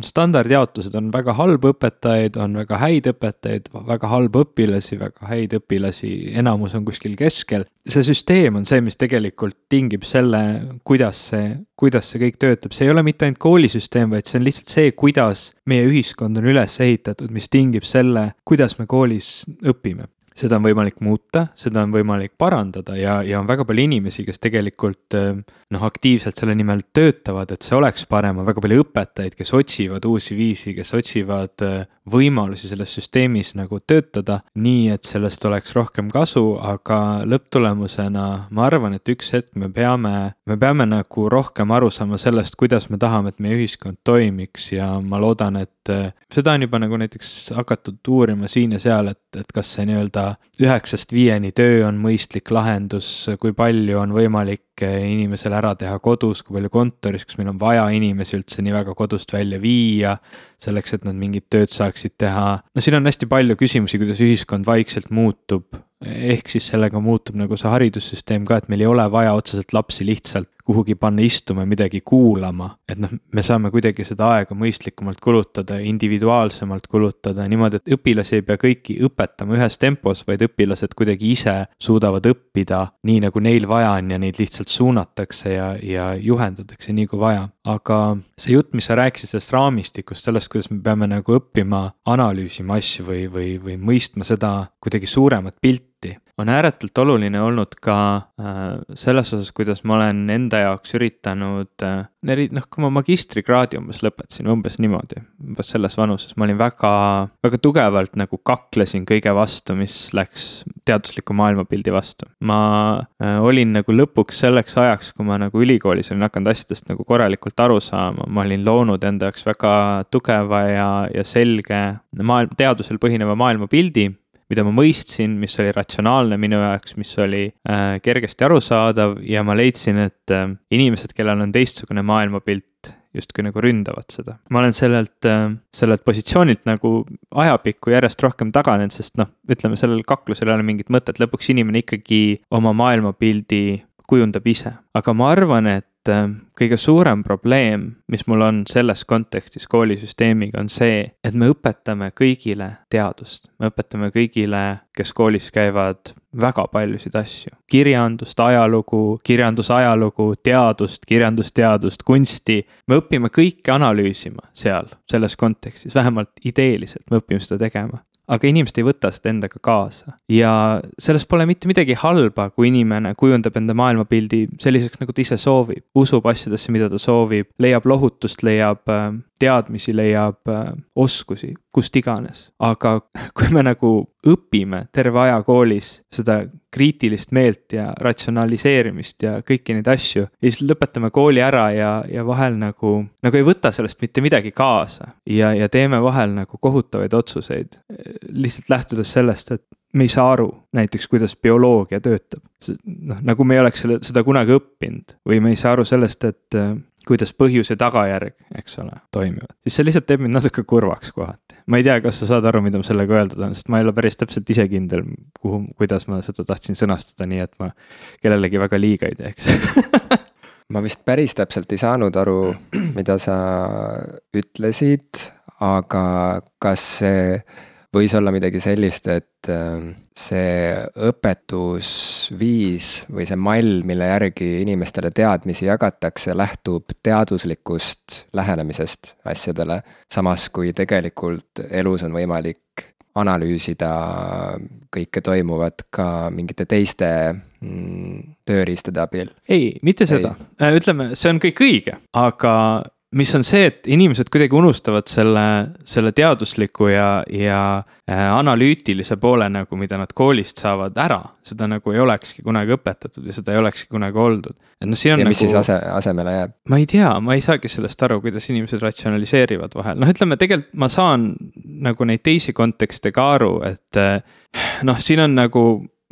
standardjaotused on väga halb õpetajaid, on väga häid õpetajaid, väga halbu õpilasi, väga häid õpilasi, enamus on kuskil keskel. see süsteem on see, mis tegelikult tingib selle, kuidas see, kuidas see kõik töötab, see ei ole mitte ainult koolisüsteem, vaid see on lihtsalt see, kuidas meie ühiskond on üles ehitatud, mis tingib selle, kuidas me koolis õpime seda on võimalik muuta, seda on võimalik parandada ja, ja on väga palju inimesi, kes tegelikult eh, noh, aktiivselt selle nimel töötavad, et see oleks parem, on väga palju õpetajaid, kes otsivad uusi viisi, kes otsivad eh, võimalusi selles süsteemis nagu töötada, nii et sellest oleks rohkem kasu, aga lõpptulemusena ma arvan, et üks hetk me peame, me peame nagu rohkem aru saama sellest, kuidas me tahame, et meie ühiskond toimiks. Ja ma loodan, et eh, seda on juba nagu näiteks hakatud uurima siin ja seal, et, et kas see nii-öelda üheksast viieni töö on mõistlik lahendus, kui palju on võimalik inimesel ära teha kodus, kui palju kontoris, kas meil on vaja inimesi üldse nii väga kodust välja viia, selleks, et nad mingit tööd saaksid teha. no siin on hästi palju küsimusi, kuidas ühiskond vaikselt muutub, ehk siis sellega muutub nagu see haridussüsteem ka, et meil ei ole vaja otseselt lapsi lihtsalt kuhugi panna istuma ja midagi kuulama. et noh, me saame kuidagi seda aega mõistlikumalt kulutada, individuaalsemalt kulutada niimoodi, et õpilasi ei pea kõiki õpetama ühes tempos, vaid õpilased kuidagi ise suudavad õppida nii, nagu neil vaja on ja neid lihtsalt suunatakse ja, ja juhendatakse nii kui vaja. Aga see jutt, mis sa rääkisid sellest raamistikust, sellest, kuidas me peame nagu õppima analüüsima asju või, või, või mõistma seda kuidagi suuremat pilti on ääretult oluline olnud ka äh, selles osas, kuidas ma olen enda jaoks üritanud äh,, noh, kui ma magistrikraadi umbes lõpetasin, umbes niimoodi, umbes selles vanuses, ma olin väga, väga tugevalt nagu kaklesin kõige vastu, mis läks teadusliku maailmapildi vastu. ma äh, olin nagu lõpuks selleks ajaks, kui ma nagu ülikoolis olin hakanud asjadest nagu korralikult aru saama, ma olin loonud enda jaoks väga tugeva ja, ja selge maailm, teadusel põhineva maailmapildi mida ma mõistsin, mis oli ratsionaalne minu jaoks, mis oli äh, kergesti arusaadav ja ma leidsin, et äh, inimesed, kellel on teistsugune maailmapilt, justkui nagu ründavad seda. ma olen sellelt äh,, sellelt positsioonilt nagu ajapikku järjest rohkem taganenud, sest noh, ütleme sellel kaklusel ei ole mingit mõtet, lõpuks inimene ikkagi oma maailmapildi kujundab ise. aga ma arvan, et äh, kõige suurem probleem, mis mul on selles kontekstis koolisüsteemiga, on see, et me õpetame kõigile teadust. me õpetame kõigile, kes koolis käivad, väga paljusid asju. kirjandust, ajalugu, kirjandusajalugu, teadust, kirjandusteadust, kunsti. me õpime kõike analüüsima seal, selles kontekstis, vähemalt ideeliselt me õpime seda tegema aga inimesed ei võta seda endaga kaasa. ja selles pole mitte midagi halba, kui inimene kujundab enda maailmapildi selliseks, nagu ta ise soovib, usub asjadesse, mida ta soovib, leiab lohutust, leiab äh, teadmisi, leiab äh, oskusi, kust iganes. aga kui me nagu õpime terve aja koolis seda kriitilist meelt ja ratsionaliseerimist ja kõiki neid asju ja siis lõpetame kooli ära ja, ja vahel nagu, nagu ei võta sellest mitte midagi kaasa ja, ja teeme vahel nagu kohutavaid otsuseid. lihtsalt lähtudes sellest, et me ei saa aru näiteks, kuidas bioloogia töötab. noh, nagu me ei oleks selle, seda kunagi õppinud või me ei saa aru sellest, et, kuidas põhjus ja tagajärg, eks ole, toimivad, siis see lihtsalt teeb mind natuke kurvaks kohati. ma ei tea, kas sa saad aru, mida ma sellega öelda tahan, sest ma ei ole päris täpselt ise kindel, kuhu, kuidas ma seda tahtsin sõnastada, nii et ma kellelegi väga liiga ei teeks ma vist päris täpselt ei saanud aru, mida sa ütlesid, aga kas see võis olla midagi sellist, et ähm, see õpetusviis või see mall, mille järgi inimestele teadmisi jagatakse, lähtub teaduslikust lähenemisest asjadele. samas kui tegelikult elus on võimalik analüüsida kõike toimuvat ka mingite teiste mm, tööriistade abil. ei, mitte seda, äh, ütleme, see on kõik õige, aga mis on see, et inimesed kuidagi unustavad selle, selle teadusliku ja, ja äh, analüütilise poole nagu, mida nad koolist saavad ära. seda nagu ei olekski kunagi õpetatud ja seda ei olekski kunagi oldud. et noh, siin on ja nagu. mis siis ase, asemele jääb? ma ei tea, ma ei saagi sellest aru, kuidas inimesed ratsionaliseerivad vahel, noh, ütleme tegelikult ma saan nagu neid teisi kontekste ka aru, et äh, noh, siin on nagu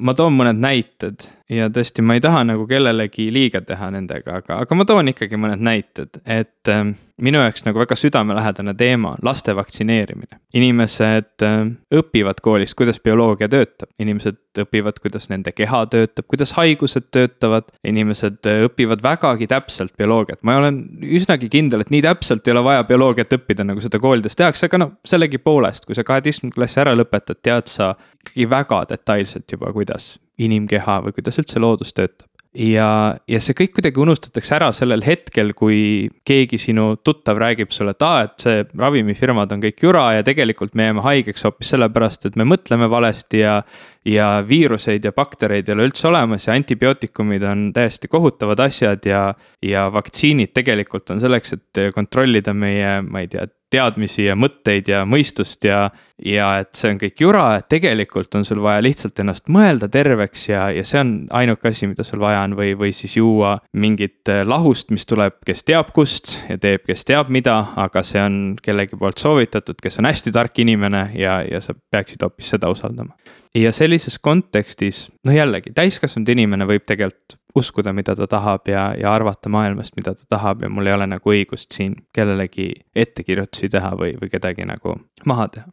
ma toon mõned näited ja tõesti, ma ei taha nagu kellelegi liiga teha nendega, aga, aga ma toon ikkagi mõned näited, et äh, minu jaoks nagu väga südamelähedane teema on laste vaktsineerimine. inimesed äh, õpivad koolis, kuidas bioloogia töötab, inimesed õpivad, kuidas nende keha töötab, kuidas haigused töötavad. inimesed äh, õpivad vägagi täpselt bioloogiat, ma olen üsnagi kindel, et nii täpselt ei ole vaja bioloogiat õppida, nagu seda koolides tehakse, aga noh, sellegipoolest, kui sa kaheteistkümnenda klassi ära lõpetad, tead sa ikkagi väga detailselt juba, kuidas inimkeha või kuidas üldse loodus töötab ja, ja see kõik kuidagi unustatakse ära sellel hetkel, kui keegi sinu tuttav räägib sulle, et aa, et see ravimifirmad on kõik jura ja tegelikult me jääme haigeks hoopis sellepärast, et me mõtleme valesti ja. ja viiruseid ja baktereid ei ole üldse olemas ja antibiootikumid on täiesti kohutavad asjad ja. ja vaktsiinid tegelikult on selleks, et kontrollida meie, ma ei tea, teadmisi ja mõtteid ja mõistust ja, ja et see on kõik jura, et tegelikult on sul vaja lihtsalt ennast mõelda terveks ja, ja see on ainuke asi, mida sul vaja on või, või siis juua mingit äh, lahust, mis tuleb, kes teab kust ja teeb, kes teab mida, aga see on kellegi poolt soovitatud, kes on hästi tark inimene ja, ja sa peaksid hoopis seda usaldama. ja sellises kontekstis, noh jällegi, täiskasvanud inimene võib tegelikult uskuda, mida ta tahab ja, ja arvata maailmast, mida ta tahab ja mul ei ole nagu õigust siin kellelegi ettekirjutusi teha või, või kedagi nagu maha teha.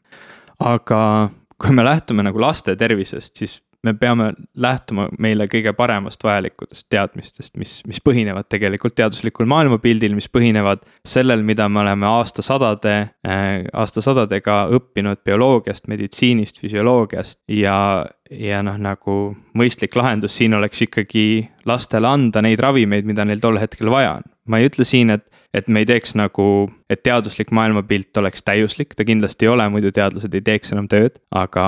aga kui me lähtume nagu laste tervisest, siis me peame lähtuma meile kõige paremast vajalikutest teadmistest, mis, mis põhinevad tegelikult teaduslikul maailmapildil, mis põhinevad sellel, mida me oleme aastasadade äh,, aastasadadega õppinud bioloogiast, meditsiinist, füsioloogiast ja, ja noh, nagu mõistlik lahendus siin oleks ikkagi lastele anda neid ravimeid, mida neil tol hetkel vaja on. ma ei ütle siin, et, et me ei teeks nagu, et teaduslik maailmapilt oleks täiuslik, ta kindlasti ei ole, muidu teadlased ei teeks enam tööd, aga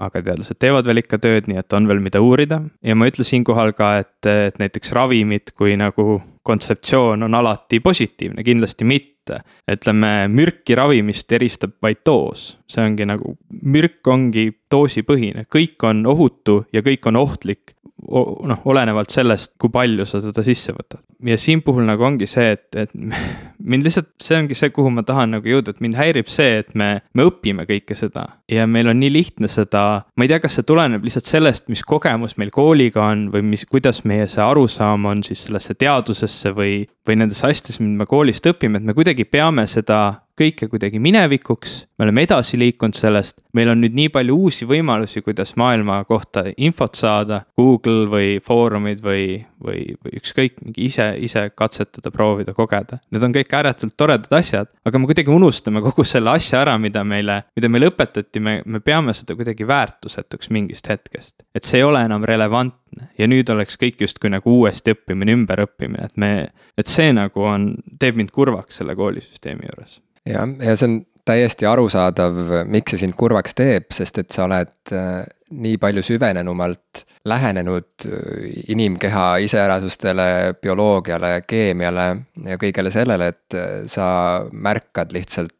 aga teadlased teevad veel ikka tööd, nii et on veel, mida uurida. ja ma ütlen siinkohal ka, et, et näiteks ravimid kui nagu kontseptsioon on alati positiivne, kindlasti mitte. ütleme, mürki ravimist eristab vaid doos, see ongi nagu, mürk ongi doosipõhine, kõik on ohutu ja kõik on ohtlik noh, olenevalt sellest, kui palju sa seda sisse võtad. ja siin puhul nagu ongi see, et, et mind lihtsalt, see ongi see, kuhu ma tahan nagu jõuda, et mind häirib see, et me, me õpime kõike seda. ja meil on nii lihtne seda, ma ei tea, kas see tuleneb lihtsalt sellest, mis kogemus meil kooliga on või mis, kuidas meie see arusaam on siis sellesse teadusesse või, või nendesse asjadesse, mida me koolist õpime, et me kuidagi peame seda kõike kuidagi minevikuks, me oleme edasi liikunud sellest, meil on nüüd nii palju uusi võimalusi, kuidas maailma kohta infot saada, Google või foorumid või, või, või ükskõik, mingi ise, ise katsetada, proovida, kogeda. Need on kõik ääretult toredad asjad, aga me kuidagi unustame kogu selle asja ära, mida meile, mida meile õpetati, me, me peame seda kuidagi väärtusetuks mingist hetkest. et see ei ole enam relevantne. Ja nüüd oleks kõik justkui nagu uuesti õppimine, ümberõppimine, et me, et see nagu on, teeb mind kurvaks selle koolisüsteemi juures jah, ja see on täiesti arusaadav, miks see sind kurvaks teeb, sest et sa oled äh, nii palju süvenenumalt lähenenud äh, inimkeha iseärasustele, bioloogiale, keemiale ja kõigele sellele, et äh, sa märkad lihtsalt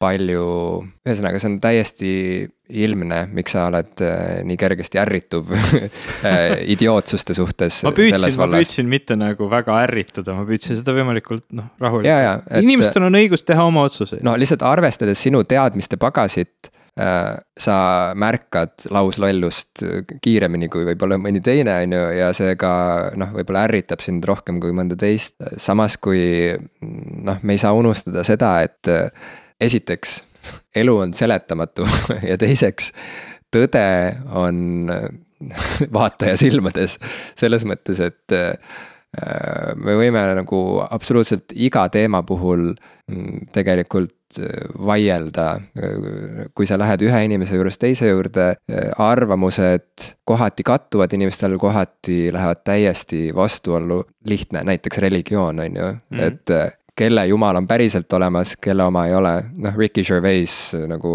palju, ühesõnaga, see on täiesti ilmne, miks sa oled äh, nii kergesti ärrituv äh, idiootsuste suhtes. ma püüdsin, ma püüdsin mitte nagu väga ärrituda, ma püüdsin seda võimalikult noh, rahulikult. inimestel on õigus teha oma otsuseid. no lihtsalt arvestades sinu teadmiste pagasit äh, sa märkad lauslollust kiiremini kui võib-olla mõni teine, on ju, ja see ka noh, võib-olla ärritab sind rohkem kui mõnda teist. samas kui noh, me ei saa unustada seda, et esiteks, elu on seletamatu ja teiseks, tõde on vaataja silmades selles mõttes, et Äh, me võime nagu absoluutselt iga teema puhul mm, tegelikult äh, vaielda. kui sa lähed ühe inimese juurest teise juurde, äh, arvamused kohati kattuvad inimestel, kohati lähevad täiesti vastuollu. lihtne, näiteks religioon on ju mm, -hmm. et kelle jumal on päriselt olemas, kelle oma ei ole. noh, Ricky Gervais nagu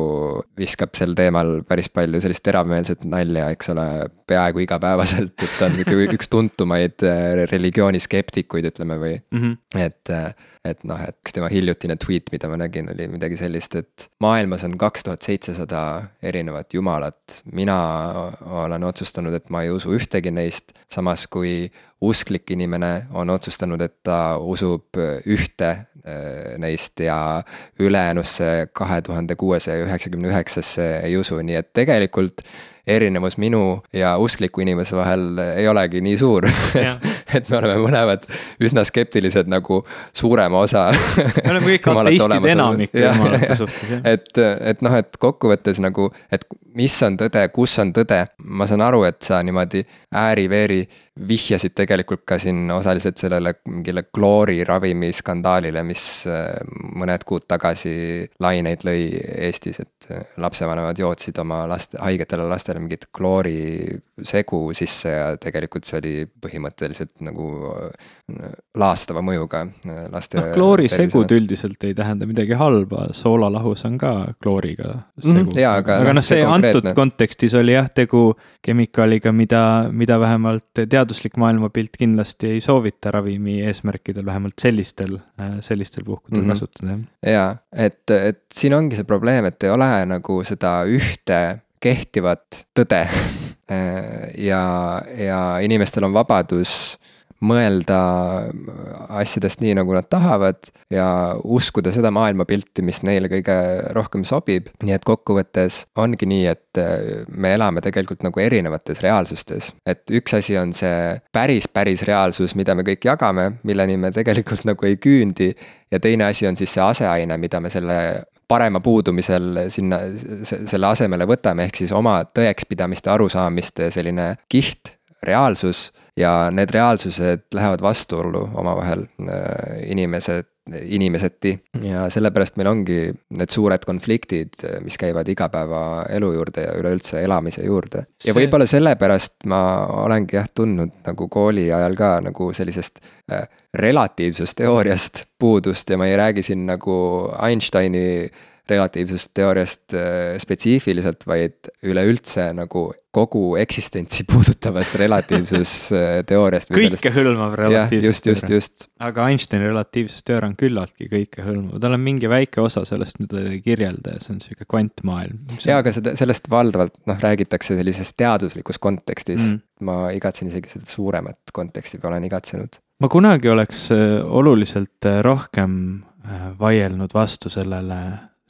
viskab sel teemal päris palju sellist teravmeelset nalja, eks ole, peaaegu igapäevaselt, et ta on sihuke üks tuntumaid äh, religiooniskeptikuid, ütleme, või mm. -hmm. et, äh, et noh, et üks tema hiljutine tweet, mida ma nägin, oli midagi sellist, et maailmas on kaks tuhat seitsesada erinevat jumalat. mina olen otsustanud, et ma ei usu ühtegi neist, samas kui usklik inimene on otsustanud, et ta usub ühte äh, neist ja ülejäänusse kahe tuhande kuuesaja üheksakümne üheksasse ei usu, nii et tegelikult erinevus minu ja uskliku inimese vahel ei olegi nii suur. Et me oleme mõlemad üsna skeptilised nagu suurema osa me oleme kõik ateistid enamik jumalate suhtes, jah. et, et noh, et kokkuvõttes nagu, et mis on tõde, kus on tõde, ma saan aru, et sa niimoodi ääri-veeri vihjasid tegelikult ka siin osaliselt sellele mingile klooriravimi skandaalile, mis äh, mõned kuud tagasi laineid lõi Eestis, et lapsevanemad jootsid oma laste, haigetele lastele mingit kloorisegu sisse ja tegelikult see oli põhimõtteliselt nagu äh, laastava mõjuga laste. noh, kloorisegud üldiselt ei tähenda midagi halba, soolalahus on ka klooriga segu mm,. aga. aga noh, noh see antud kontekstis oli jah tegu kemikaaliga, mida, mida vähemalt teaduslik maailmapilt kindlasti ei soovita ravimi eesmärkidel, vähemalt sellistel, äh, sellistel puhkudel mm -hmm. kasutada, jah. jaa, et, et siin ongi see probleem, et ei ole nagu seda ühte kehtivat tõde ja, ja inimestel on vabadus mõelda asjadest nii, nagu nad tahavad ja uskuda seda maailmapilti, mis neile kõige rohkem sobib. nii et kokkuvõttes ongi nii, et äh, me elame tegelikult nagu erinevates reaalsustes. et üks asi on see päris, päris reaalsus, mida me kõik jagame, milleni me tegelikult nagu ei küündi. ja teine asi on siis see aseaine, mida me selle parema puudumisel sinna, selle asemele võtame, ehk siis oma tõekspidamiste, arusaamiste selline kiht, reaalsus ja need reaalsused lähevad vastuollu omavahel, äh, inimesed, inimeseti ja sellepärast meil ongi need suured konfliktid, mis käivad igapäevaelu juurde ja üleüldse elamise juurde. ja See... võib-olla sellepärast ma olengi jah tundnud nagu kooli ajal ka nagu sellisest äh, relatiivsusteooriast puudust ja ma ei räägi siin nagu Einsteini relatiivsusteooriast äh, spetsiifiliselt, vaid üleüldse nagu kogu eksistentsi puudutavast relatiivsusteooriast. kõikehõlmav relatiivsusteooria. just, just, just. aga Einsteini relatiivsusteooria on küllaltki kõikehõlmav, tal on mingi väike osa sellest, mida ta ei kirjelda ja see on sihuke kvantmaailm. jaa, aga seda, sellest valdavalt noh, räägitakse sellises teaduslikus kontekstis mm.. ma igatsen isegi seda suuremat konteksti, olen igatsenud. ma kunagi oleks äh, oluliselt äh, rohkem vaielnud vastu sellele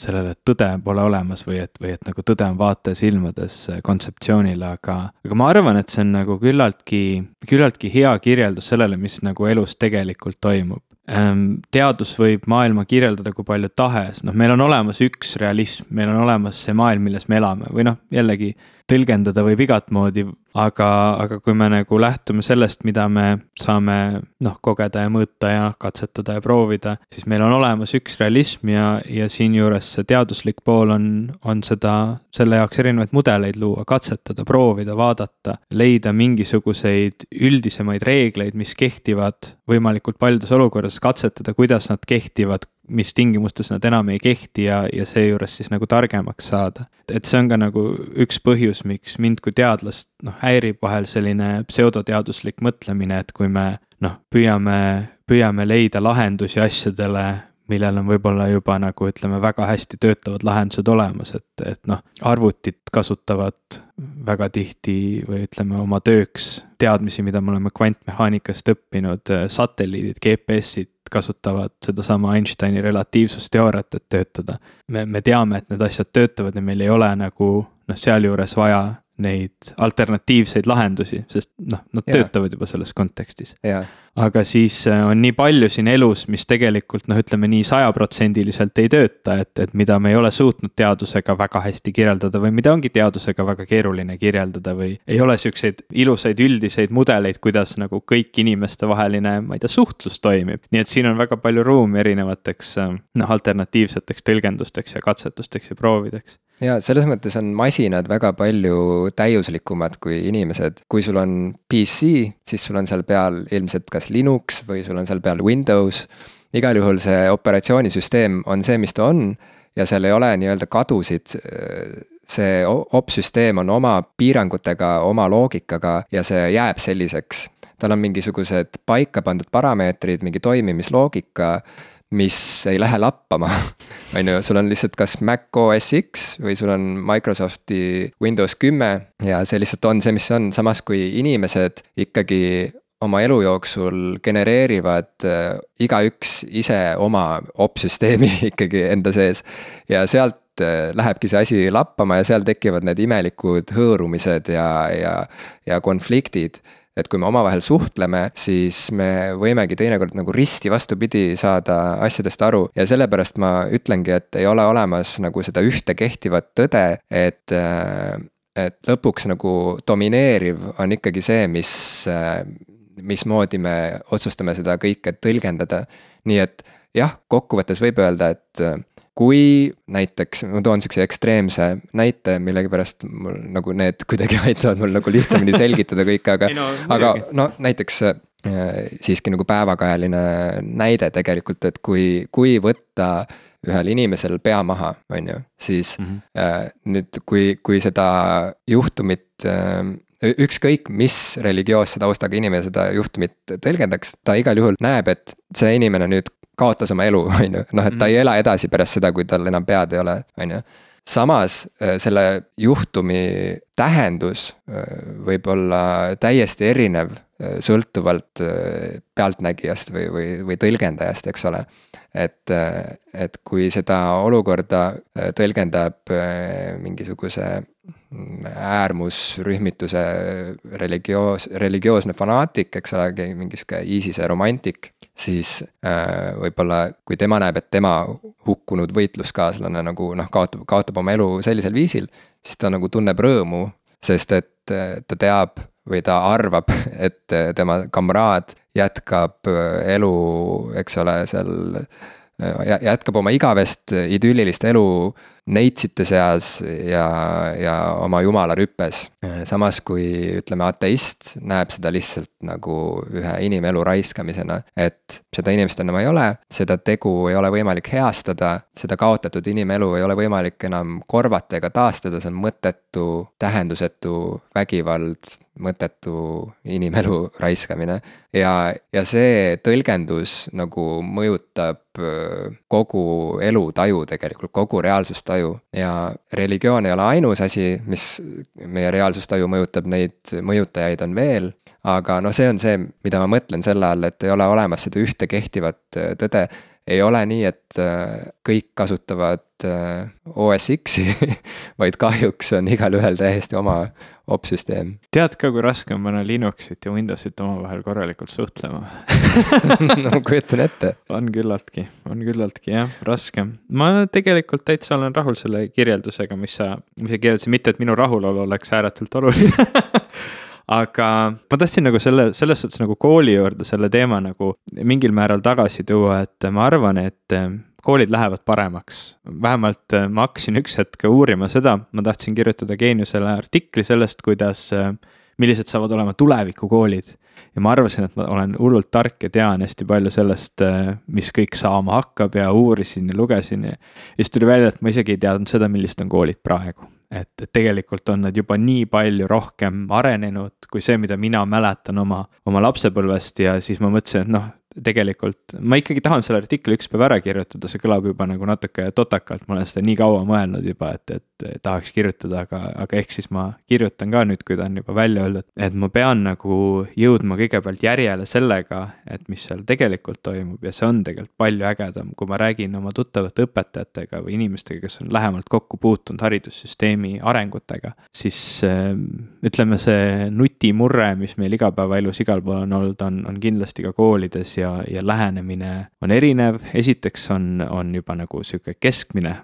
sellele, et tõde pole olemas või et, või et nagu tõde on vaataja silmades äh, kontseptsioonile, aga, aga ma arvan, et see on nagu küllaltki, küllaltki hea kirjeldus sellele, mis nagu elus tegelikult toimub. Ehm, teadus võib maailma kirjeldada kui palju tahes, noh, meil on olemas üks realism, meil on olemas see maailm, milles me elame või noh, jällegi tõlgendada võib igat moodi, aga, aga kui me nagu lähtume sellest, mida me saame noh, kogeda ja mõõta ja katsetada ja proovida, siis meil on olemas üks realism ja, ja siinjuures see teaduslik pool on, on seda, selle jaoks erinevaid mudeleid luua, katsetada, proovida, vaadata, leida mingisuguseid üldisemaid reegleid, mis kehtivad võimalikult paljudes olukordades, katsetada, kuidas nad kehtivad mis tingimustes nad enam ei kehti ja, ja seejuures siis nagu targemaks saada. et see on ka nagu üks põhjus, miks mind kui teadlast noh, häirib vahel selline pseudoteaduslik mõtlemine, et kui me noh, püüame, püüame leida lahendusi asjadele, millel on võib-olla juba nagu ütleme, väga hästi töötavad lahendused olemas, et, et noh, arvutid kasutavad väga tihti või ütleme oma tööks teadmisi, mida me oleme kvantmehaanikast õppinud, satelliidid, GPS-id kasutavad sedasama Einsteini relatiivsusteooriat, et töötada. me, me teame, et need asjad töötavad ja meil ei ole nagu noh, sealjuures vaja neid alternatiivseid lahendusi, sest noh, nad ja. töötavad juba selles kontekstis. Aga siis äh, on nii palju siin elus, mis tegelikult noh, ütleme nii sajaprotsendiliselt ei tööta, et, et mida me ei ole suutnud teadusega väga hästi kirjeldada või mida ongi teadusega väga keeruline kirjeldada või ei ole siukseid ilusaid üldiseid mudeleid, kuidas nagu kõik inimestevaheline, ma ei tea, suhtlus toimib. nii et siin on väga palju ruumi erinevateks äh, noh, alternatiivseteks tõlgendusteks ja katsetusteks ja proovideks ja selles mõttes on masinad väga palju täiuslikumad kui inimesed. kui sul on PC, siis sul on seal peal ilmselt kas Linux või sul on seal peal Windows. igal juhul see operatsioonisüsteem on see, mis ta on ja seal ei ole nii-öelda kadusid see opsüsteem on oma piirangutega, oma loogikaga ja see jääb selliseks. tal on mingisugused paika pandud parameetrid, mingi toimimisloogika mis ei lähe lappama. on ju, sul on lihtsalt kas Mac OS X või sul on Microsofti Windows kümme ja see lihtsalt on see, mis see on, samas kui inimesed ikkagi oma elu jooksul genereerivad äh, igaüks ise oma opsüsteemi ikkagi enda sees. ja sealt äh, lähebki see asi lappama ja seal tekivad need imelikud hõõrumised ja, ja, ja konfliktid et kui me omavahel suhtleme, siis me võimegi teinekord nagu risti vastupidi saada asjadest aru ja sellepärast ma ütlengi, et ei ole olemas nagu seda ühte kehtivat tõde, et et lõpuks nagu domineeriv on ikkagi see, mis, mismoodi me otsustame seda kõike tõlgendada. nii et jah, kokkuvõttes võib öelda, et kui näiteks, ma toon sihukese ekstreemse näite, millegipärast mul nagu need kuidagi aitavad mul nagu lihtsamini selgitada kõike, aga no,, aga no näiteks äh, siiski nagu päevakajaline näide tegelikult, et kui, kui võtta ühel inimesel pea maha, on ju, siis mm -hmm. äh, nüüd, kui, kui seda juhtumit äh, ükskõik, mis religioosse taustaga inimene seda juhtumit tõlgendaks, ta igal juhul näeb, et see inimene nüüd kaotas oma elu, on ju, noh, et ta ei mhm. ela edasi pärast seda, kui tal enam pead ei ole, on ju. samas äh, selle juhtumi tähendus äh, võib olla täiesti erinev, äh, sõltuvalt pealtnägijast või, või, või tõlgendajast, eks ole. et, et kui seda olukorda tõlgendab mingisuguse äärmusrühmituse religioos, religioosne fanaatik, eks ole, mingi sihuke ISISe romantik siis äh, võib-olla kui tema näeb, et tema hukkunud võitluskaaslane nagu noh, kaotab, kaotab oma elu sellisel viisil, siis ta nagu tunneb rõõmu, sest et äh, ta teab või ta arvab, et äh, tema kamraad jätkab elu, eks ole, seal jätkab oma igavest idüllilist elu neitsite seas ja, ja oma jumala rüppes. samas kui ütleme, ateist näeb seda lihtsalt nagu ühe inimelu raiskamisena, et seda inimest enam ei ole, seda tegu ei ole võimalik heastada, seda kaotatud inimelu ei ole võimalik enam korvata ega taastada, see on mõttetu, tähendusetu vägivald, mõttetu inimelu raiskamine. ja, ja see tõlgendus nagu mõjutab kogu elutaju tegelikult, kogu reaalsustaju ja religioon ei ole ainus asi, mis meie reaalsustaju mõjutab, neid mõjutajaid on veel. aga noh, see on see, mida ma mõtlen selle all, et ei ole olemas seda ühte kehtivat tõde. Ei ole nii, et äh, kõik kasutavad äh, OS X-i vaid kahjuks on igalühel täiesti oma opsüsteem. tead ka, kui raske on panna Linuxit ja Windowsit omavahel korralikult suhtlema no kujutan ette. on küllaltki, on küllaltki jah, raske. ma tegelikult täitsa olen rahul selle kirjeldusega, mis sa, mis sa kirjeldasid, mitte et minu rahulolu oleks ääretult oluline aga ma tahtsin nagu selle, selles suhtes nagu kooli juurde selle teema nagu mingil määral tagasi tuua, et ma arvan, et koolid lähevad paremaks. vähemalt äh, ma hakkasin üks hetk uurima seda, ma tahtsin kirjutada Geeniusele artikli sellest, kuidas, äh, millised saavad olema tulevikukoolid. Ja ma arvasin, et ma olen hullult tark ja tean hästi palju sellest, äh, mis kõik saama hakkab ja uurisin ja lugesin ja. ja siis tuli välja, et ma isegi ei teadnud seda, millised on koolid praegu et, et tegelikult on nad juba nii palju rohkem arenenud kui see, mida mina mäletan oma, oma lapsepõlvest ja siis ma mõtlesin, et noh, tegelikult ma ikkagi tahan selle artikli üks päev ära kirjutada, see kõlab juba nagu natuke totakalt, ma olen seda nii kaua mõelnud juba, et, et et tahaks kirjutada, aga, aga ehk siis ma kirjutan ka nüüd, kui ta on juba välja öeldud, et ma pean nagu jõudma kõigepealt järjele sellega, et mis seal tegelikult toimub ja see on tegelikult palju ägedam, kui ma räägin oma tuttavate õpetajatega või inimestega, kes on lähemalt kokku puutunud haridussüsteemi arengutega, siis äh, ütleme, see nutimurre, mis meil igapäevaelus igal pool on olnud, on, on kindlasti ka koolides ja, ja lähenemine on erinev, esiteks on, on juba nagu sihuke keskmine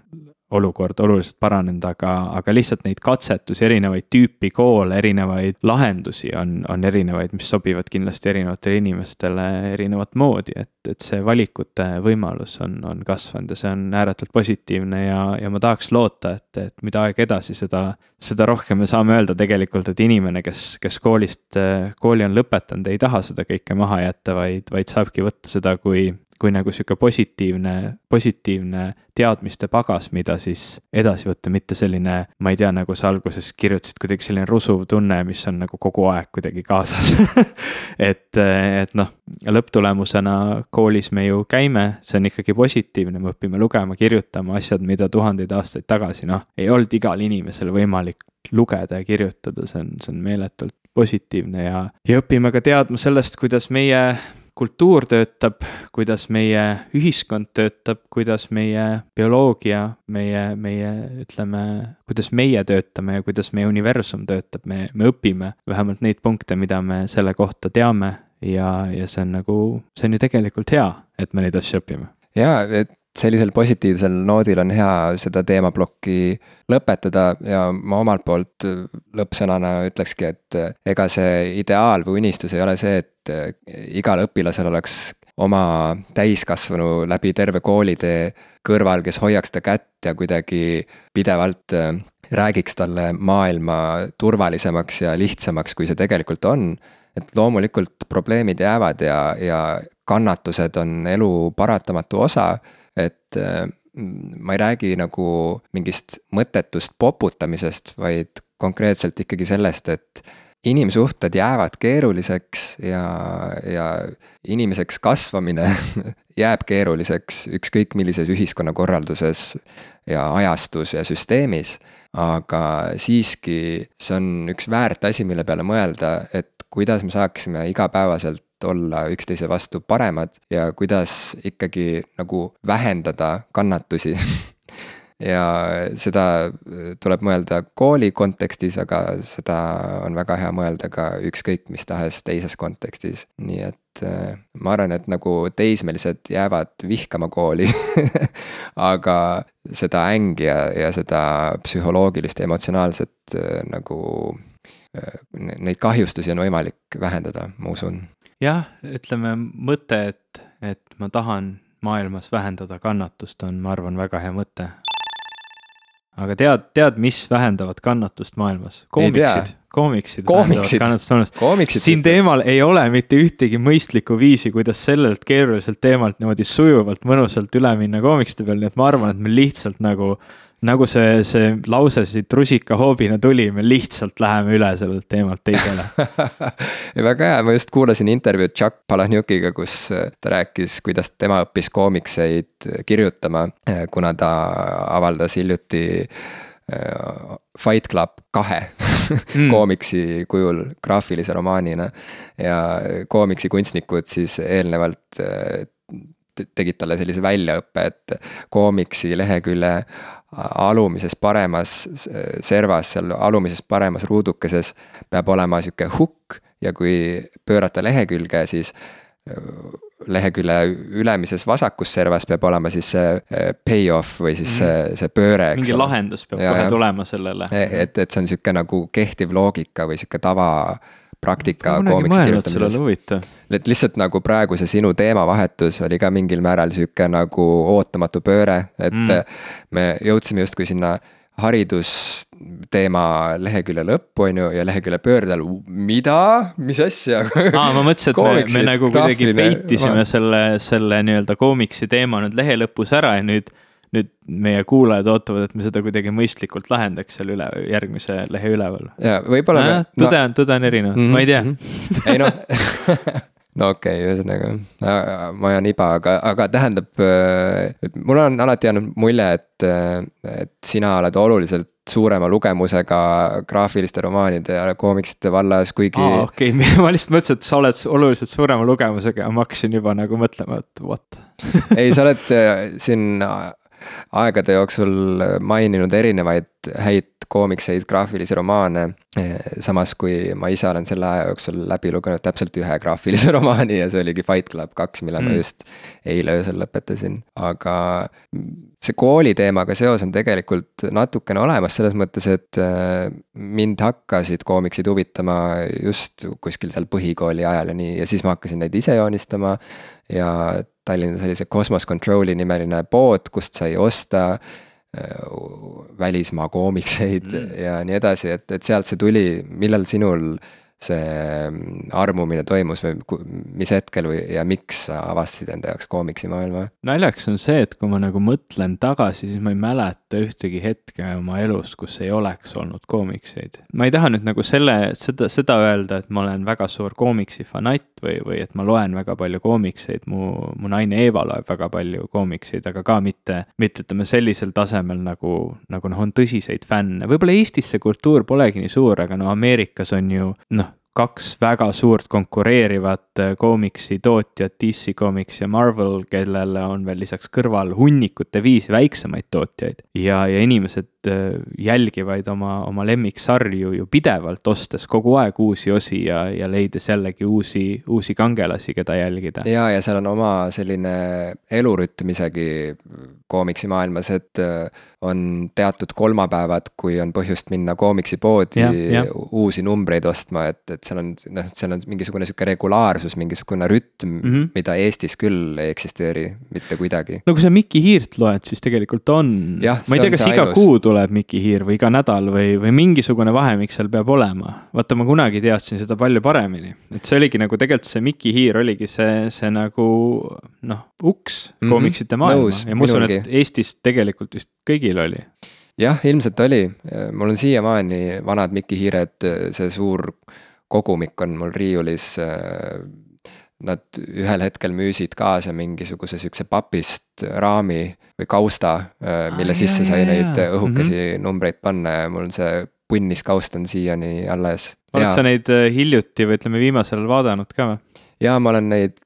olukord oluliselt paranenud, aga, aga lihtsalt neid katsetusi, erinevaid tüüpi koole, erinevaid lahendusi on, on erinevaid, mis sobivad kindlasti erinevatele inimestele erinevat moodi, et, et see valikute võimalus on, on kasvanud ja see on ääretult positiivne ja, ja ma tahaks loota, et, et mida aeg edasi, seda, seda rohkem me saame öelda tegelikult, et inimene, kes, kes koolist, kooli on lõpetanud, ei taha seda kõike maha jätta, vaid, vaid saabki võtta seda kui kui nagu sihuke positiivne, positiivne teadmiste pagas, mida siis edasi võtta, mitte selline, ma ei tea, nagu sa alguses kirjutasid, kuidagi selline rusuv tunne, mis on nagu kogu aeg kuidagi kaasas et, et noh, lõpptulemusena koolis me ju käime, see on ikkagi positiivne, me õpime lugema, kirjutama asjad, mida tuhandeid aastaid tagasi, noh, ei olnud igal inimesel võimalik lugeda ja kirjutada, see on, see on meeletult positiivne ja, ja õpime ka teadma sellest, kuidas meie kultuur töötab, kuidas meie ühiskond töötab, kuidas meie bioloogia, meie, meie ütleme, kuidas meie töötame ja kuidas meie universum töötab, me, me õpime vähemalt neid punkte, mida me selle kohta teame ja, ja see on nagu, see on ju tegelikult hea, et me neid asju õpime. jaa, et sellisel positiivsel noodil on hea seda teemaplokki lõpetada ja ma omalt poolt lõppsõnana ütlekski, et ega see ideaal või unistus ei ole see, et igal õpilasel oleks oma täiskasvanu läbi terve koolitee kõrval, kes hoiaks ta kätt ja kuidagi pidevalt räägiks talle maailma turvalisemaks ja lihtsamaks, kui see tegelikult on. et loomulikult probleemid jäävad ja, ja kannatused on elu paratamatu osa et äh, ma ei räägi nagu mingist mõttetust poputamisest, vaid konkreetselt ikkagi sellest, et inimsuhted jäävad keeruliseks ja, ja inimeseks kasvamine jääb keeruliseks ükskõik millises ühiskonnakorralduses ja ajastus ja süsteemis. aga siiski see on üks väärt asi, mille peale mõelda, et kuidas me saaksime igapäevaselt olla üksteise vastu paremad ja kuidas ikkagi nagu vähendada kannatusi. Ja seda tuleb mõelda kooli kontekstis, aga seda on väga hea mõelda ka ükskõik mis tahes teises kontekstis, nii et äh, ma arvan, et nagu teismelised jäävad vihkama kooli aga seda ängi ja, ja seda psühholoogilist ja emotsionaalset äh, nagu äh, neid kahjustusi on võimalik vähendada, ma usun jah, ütleme mõte, et, et ma tahan maailmas vähendada kannatust, on, ma arvan, väga hea mõte. aga tead, tead, mis vähendavad kannatust maailmas? koomiksid, koomiksid. koomiksid. siin teemal ei ole mitte ühtegi mõistlikku viisi, kuidas sellelt keeruliselt teemalt niimoodi sujuvalt, mõnusalt üle minna koomiksite peal, nii et ma arvan, et me lihtsalt nagu nagu see, see lause siit rusikahoobina tuli, me lihtsalt läheme üle sellelt teemalt teisele väga hea, ma just kuulasin intervjuud Chuck Palahniukiga, kus äh, ta rääkis, kuidas tema õppis koomikseid kirjutama, äh, kuna ta avaldas hiljuti äh, Fight Club kahe mm. koomiksi kujul graafilise romaanina. ja koomiksi kunstnikud siis eelnevalt tegid talle sellise väljaõppe, et koomiksi lehekülje alumises paremas servas, seal alumises paremas ruudukeses peab olema sihuke hukk ja kui pöörata lehekülge, siis lehekülje ülemises vasakus servas peab olema siis see payoff või siis see, mhm. see pööre. mingi ole. lahendus peab ja, kohe tulema sellele. E, et, et see on sihuke nagu kehtiv loogika või sihuke tava praktika koomiksi kirjutamises. et lihtsalt nagu praegu see sinu teemavahetus oli ka mingil määral sihuke nagu ootamatu pööre, et mm. me jõudsime justkui sinna haridusteema lehekülje lõppu, on ju, ja lehekülje pöördel, mida, mis asja aa, ma mõtlesin, et me, me nagu kuidagi peitisime selle, selle nii-öelda koomiksi teema nüüd lehe lõpus ära ja nüüd nüüd meie kuulajad ootavad, et me seda kuidagi mõistlikult lahendaks seal üle, järgmise lehe üleval. ja võib-olla no,. tõde on, tõde on erinev mm, -hmm, ma ei tea mm. -hmm. ei noh no okei okay,, ühesõnaga ma ajan iba, aga, aga tähendab, et mul on alati jäänud mulje, et, et sina oled oluliselt suurema lugemusega graafiliste romaanide ja koomiksite vallas, kuigi. aa, okei okay. ma lihtsalt mõtlesin, et sa oled oluliselt suurema lugemusega ja ma hakkasin juba nagu mõtlema, et what ei, sa oled siin aegade jooksul maininud erinevaid häid koomikseid, graafilisi romaane. samas kui ma ise olen selle aja jooksul läbi lugenud täpselt ühe graafilise romaani ja see oligi Fight Club kaks, mille mm. ma just eile öösel lõpetasin, aga see kooli teemaga seos on tegelikult natukene olemas selles mõttes, et äh, mind hakkasid koomiksid huvitama just kuskil seal põhikooli ajal ja nii ja siis ma hakkasin neid ise joonistama ja Tallinnas oli see Cosmos Control'i nimeline pood, kust sai osta äh, välismaa koomikseid mm. ja nii edasi, et, et sealt see tuli, millal sinul see mm, armumine toimus või mis hetkel või ja miks sa avastasid enda jaoks koomiksimaailma? naljakas on see, et kui ma nagu mõtlen tagasi, siis ma ei mäleta ühtegi hetke oma elust, kus ei oleks olnud koomikseid. ma ei taha nüüd nagu selle, seda, seda öelda, et ma olen väga suur koomiksi fanatt või, või et ma loen väga palju koomikseid, mu, mu naine Eeva loeb väga palju koomikseid, aga ka mitte, mitte ütleme sellisel tasemel nagu, nagu noh, on tõsiseid fänne, võib-olla Eestis see kultuur polegi nii suur, aga no Ameerikas on ju noh, kaks väga suurt konkureerivat äh, koomiksi tootjat, DC Comics ja Marvel, kellele on veel lisaks kõrval hunnikute viisi väiksemaid tootjaid. ja, ja inimesed äh, jälgivad oma, oma lemmiksarju ju pidevalt, ostes kogu aeg uusi osi ja, ja leides jällegi uusi, uusi kangelasi, keda jälgida. ja, ja seal on oma selline elurütm isegi koomiksimaailmas, et äh, on teatud kolmapäevad, kui on põhjust minna koomiksipoodi uusi numbreid ostma, et, et seal on noh, seal on mingisugune sihuke regulaarsus, mingisugune rütm mm, -hmm. mida Eestis küll ei eksisteeri mitte kuidagi. no kui sa Mikki Hiirt loed, siis tegelikult on. ma ei tea, kas iga kuu tuleb Mikki Hiir või iga nädal või, või mingisugune vahemik seal peab olema. vaata, ma kunagi teadsin seda palju paremini, et see oligi nagu tegelikult see Mikki Hiir oligi see, see nagu noh, uks mm -hmm. koomiksite maailma Nõus, ja ma usun, et Eestis tegelikult vist kõigil oli jah, ilmselt oli, mul on siiamaani vanad Mikki Hiired, see suur kogumik on mul riiulis. Nad ühel hetkel müüsid kaasa mingisuguse sihukese papist raami või kausta, mille ah, sisse sai neid õhukesi mm -hmm. numbreid panna ja mul see punnis kaust on siiani alles. oled sa neid äh, hiljuti või ütleme viimasel ajal vaadanud ka või? ja ma olen neid,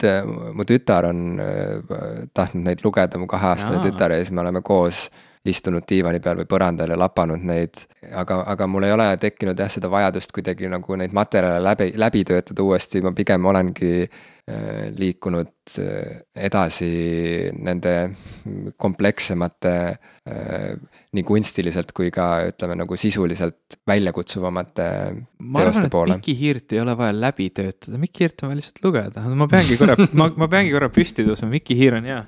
mu tütar on äh, tahtnud neid lugeda, mu kaheaastane tütar ja siis me oleme koos istunud diivani peal või põrandal ja lapanud neid. aga, aga mul ei ole tekkinud jah, seda vajadust kuidagi nagu neid materjale läbi, läbi töötada uuesti, ma pigem olengi äh, liikunud äh, edasi nende komplekssemate äh, nii kunstiliselt kui ka ütleme nagu sisuliselt väljakutsuvamate teoste poole. Mikki Hiirt ei ole vaja läbi töötada, Mikki Hiirt on vaja lihtsalt lugeda, ma peangi korra ma, ma peangi korra püsti tõusma, Mikki Hiir on hea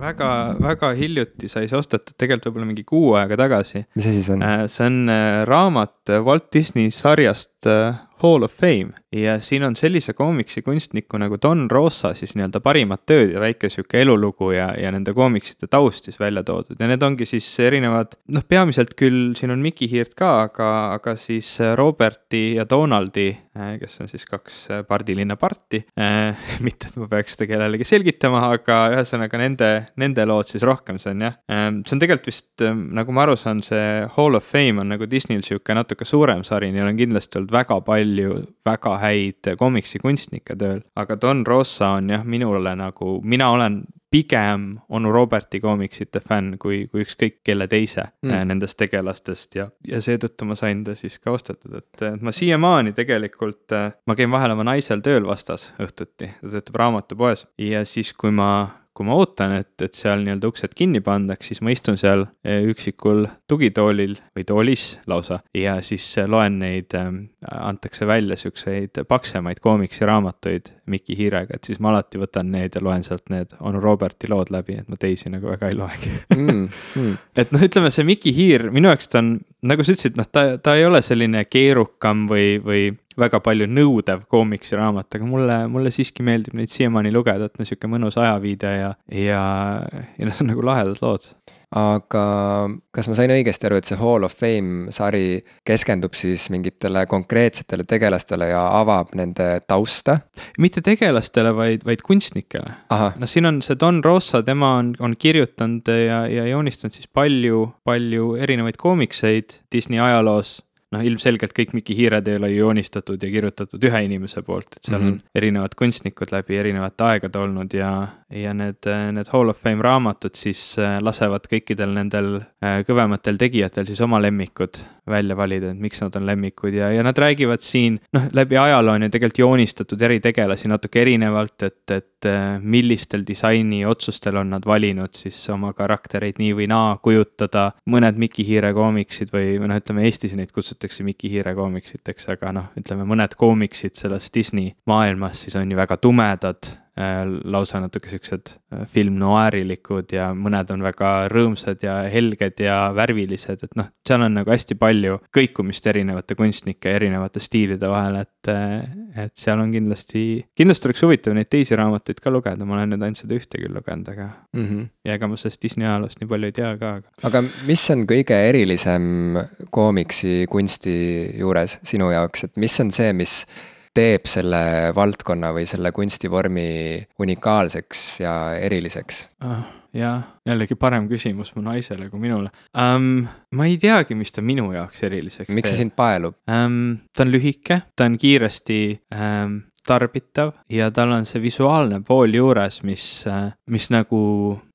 väga, väga hiljuti sai see ostetud, tegelikult võib-olla mingi kuu aega tagasi. mis asi see on? Äh, see on äh, raamat Walt Disney sarjast äh, Hall of Fame ja siin on sellise koomiksi kunstniku nagu Don Rosa siis nii-öelda parimad tööd ja väike sihuke elulugu ja, ja nende koomiksite taust siis välja toodud ja need ongi siis erinevad, noh, peamiselt küll siin on Mickey Hiirt ka, aga, aga siis Roberti ja Donaldi, äh, kes on siis kaks äh, pardilinna parti äh,. mitte, et ma peaks seda kellelegi selgitama, aga ühesõnaga nende, nende lood siis rohkem, see on jah äh,, see on tegelikult vist, äh, nagu ma aru saan, see Hall of Fame on nagu Disneyl sihuke natuke suurem sari, neil on kindlasti olnud väga palju väga häid komiksikunstnikke tööl, aga Don Rosa on jah, minule nagu, mina olen pigem onu Roberti koomiksite fänn kui, kui ükskõik kelle teise mm. Nendest tegelastest ja, ja seetõttu ma sain ta siis ka ostetud, et ma siiamaani tegelikult, äh, ma käin vahel oma naisel tööl vastas õhtuti, ta töötab raamatupoes ja siis, kui ma kui ma ootan, et, et seal nii-öelda uksed kinni pandaks, siis ma istun seal eh, üksikul tugitoolil või toolis lausa ja siis eh, loen neid, eh, antakse välja siukseid paksemaid koomiksiraamatuid Mikki Hiirega, et siis ma alati võtan need ja loen sealt need onu Roberti lood läbi, et ma teisi nagu väga ei loegi mm,. Mm. et noh, ütleme see Mikki Hiir minu jaoks ta on, nagu sa ütlesid, noh, ta, ta ei ole selline keerukam või, või väga palju nõudev koomiksiraamat, aga mulle, mulle siiski meeldib neid siiamaani lugeda, et no sihuke mõnus ajaviide ja, ja, ja noh, see on nagu lahedad lood. Aga kas ma sain õigesti aru, et see Hall of Fame sari keskendub siis mingitele konkreetsetele tegelastele ja avab nende tausta? mitte tegelastele, vaid, vaid kunstnikele. no siin on see Don Rosa, tema on, on kirjutanud ja, ja joonistanud siis palju, palju erinevaid koomikseid Disney ajaloos noh, ilmselgelt kõik Mikki Hiired ei ole ju joonistatud ja kirjutatud ühe inimese poolt, et seal mm -hmm. on erinevad kunstnikud läbi erinevate aegade olnud ja, ja need, need Hall of Fame raamatud siis äh, lasevad kõikidel nendel äh, kõvematel tegijatel siis oma lemmikud välja valida, et miks nad on lemmikud ja, ja nad räägivad siin, noh, läbi ajaloo on ju tegelikult joonistatud eri tegelasi natuke erinevalt, et, et äh, millistel disainiotsustel on nad valinud siis oma karaktereid nii või naa kujutada. mõned Mikki Hiire koomiksid või, või noh, ütleme Eestis neid kutsutakse Mikki Hiire koomiksiteks, aga noh, ütleme mõned koomiksid selles Disney maailmas siis on ju väga tumedad lausa natuke siuksed äh, film noirilikud ja mõned on väga rõõmsad ja helged ja värvilised, et noh, seal on nagu hästi palju kõikumist erinevate kunstnike erinevate stiilide vahel, et, äh, et seal on kindlasti, kindlasti oleks huvitav neid teisi raamatuid ka lugeda, ma olen nüüd ainult seda ühte küll lugenud, aga mm. -hmm. ja ega ma sellest Disney ajaloost nii palju ei tea ka, aga. aga mis on kõige erilisem koomiksi kunsti juures sinu jaoks, et mis on see, mis teeb selle valdkonna või selle kunstivormi unikaalseks ja eriliseks ah,? jah, jällegi parem küsimus mu naisele kui minule um,. ma ei teagi, mis ta minu jaoks eriliseks miks teeb. see sind paelub um,? ta on lühike, ta on kiiresti um, tarbitav ja tal on see visuaalne pool juures, mis, mis nagu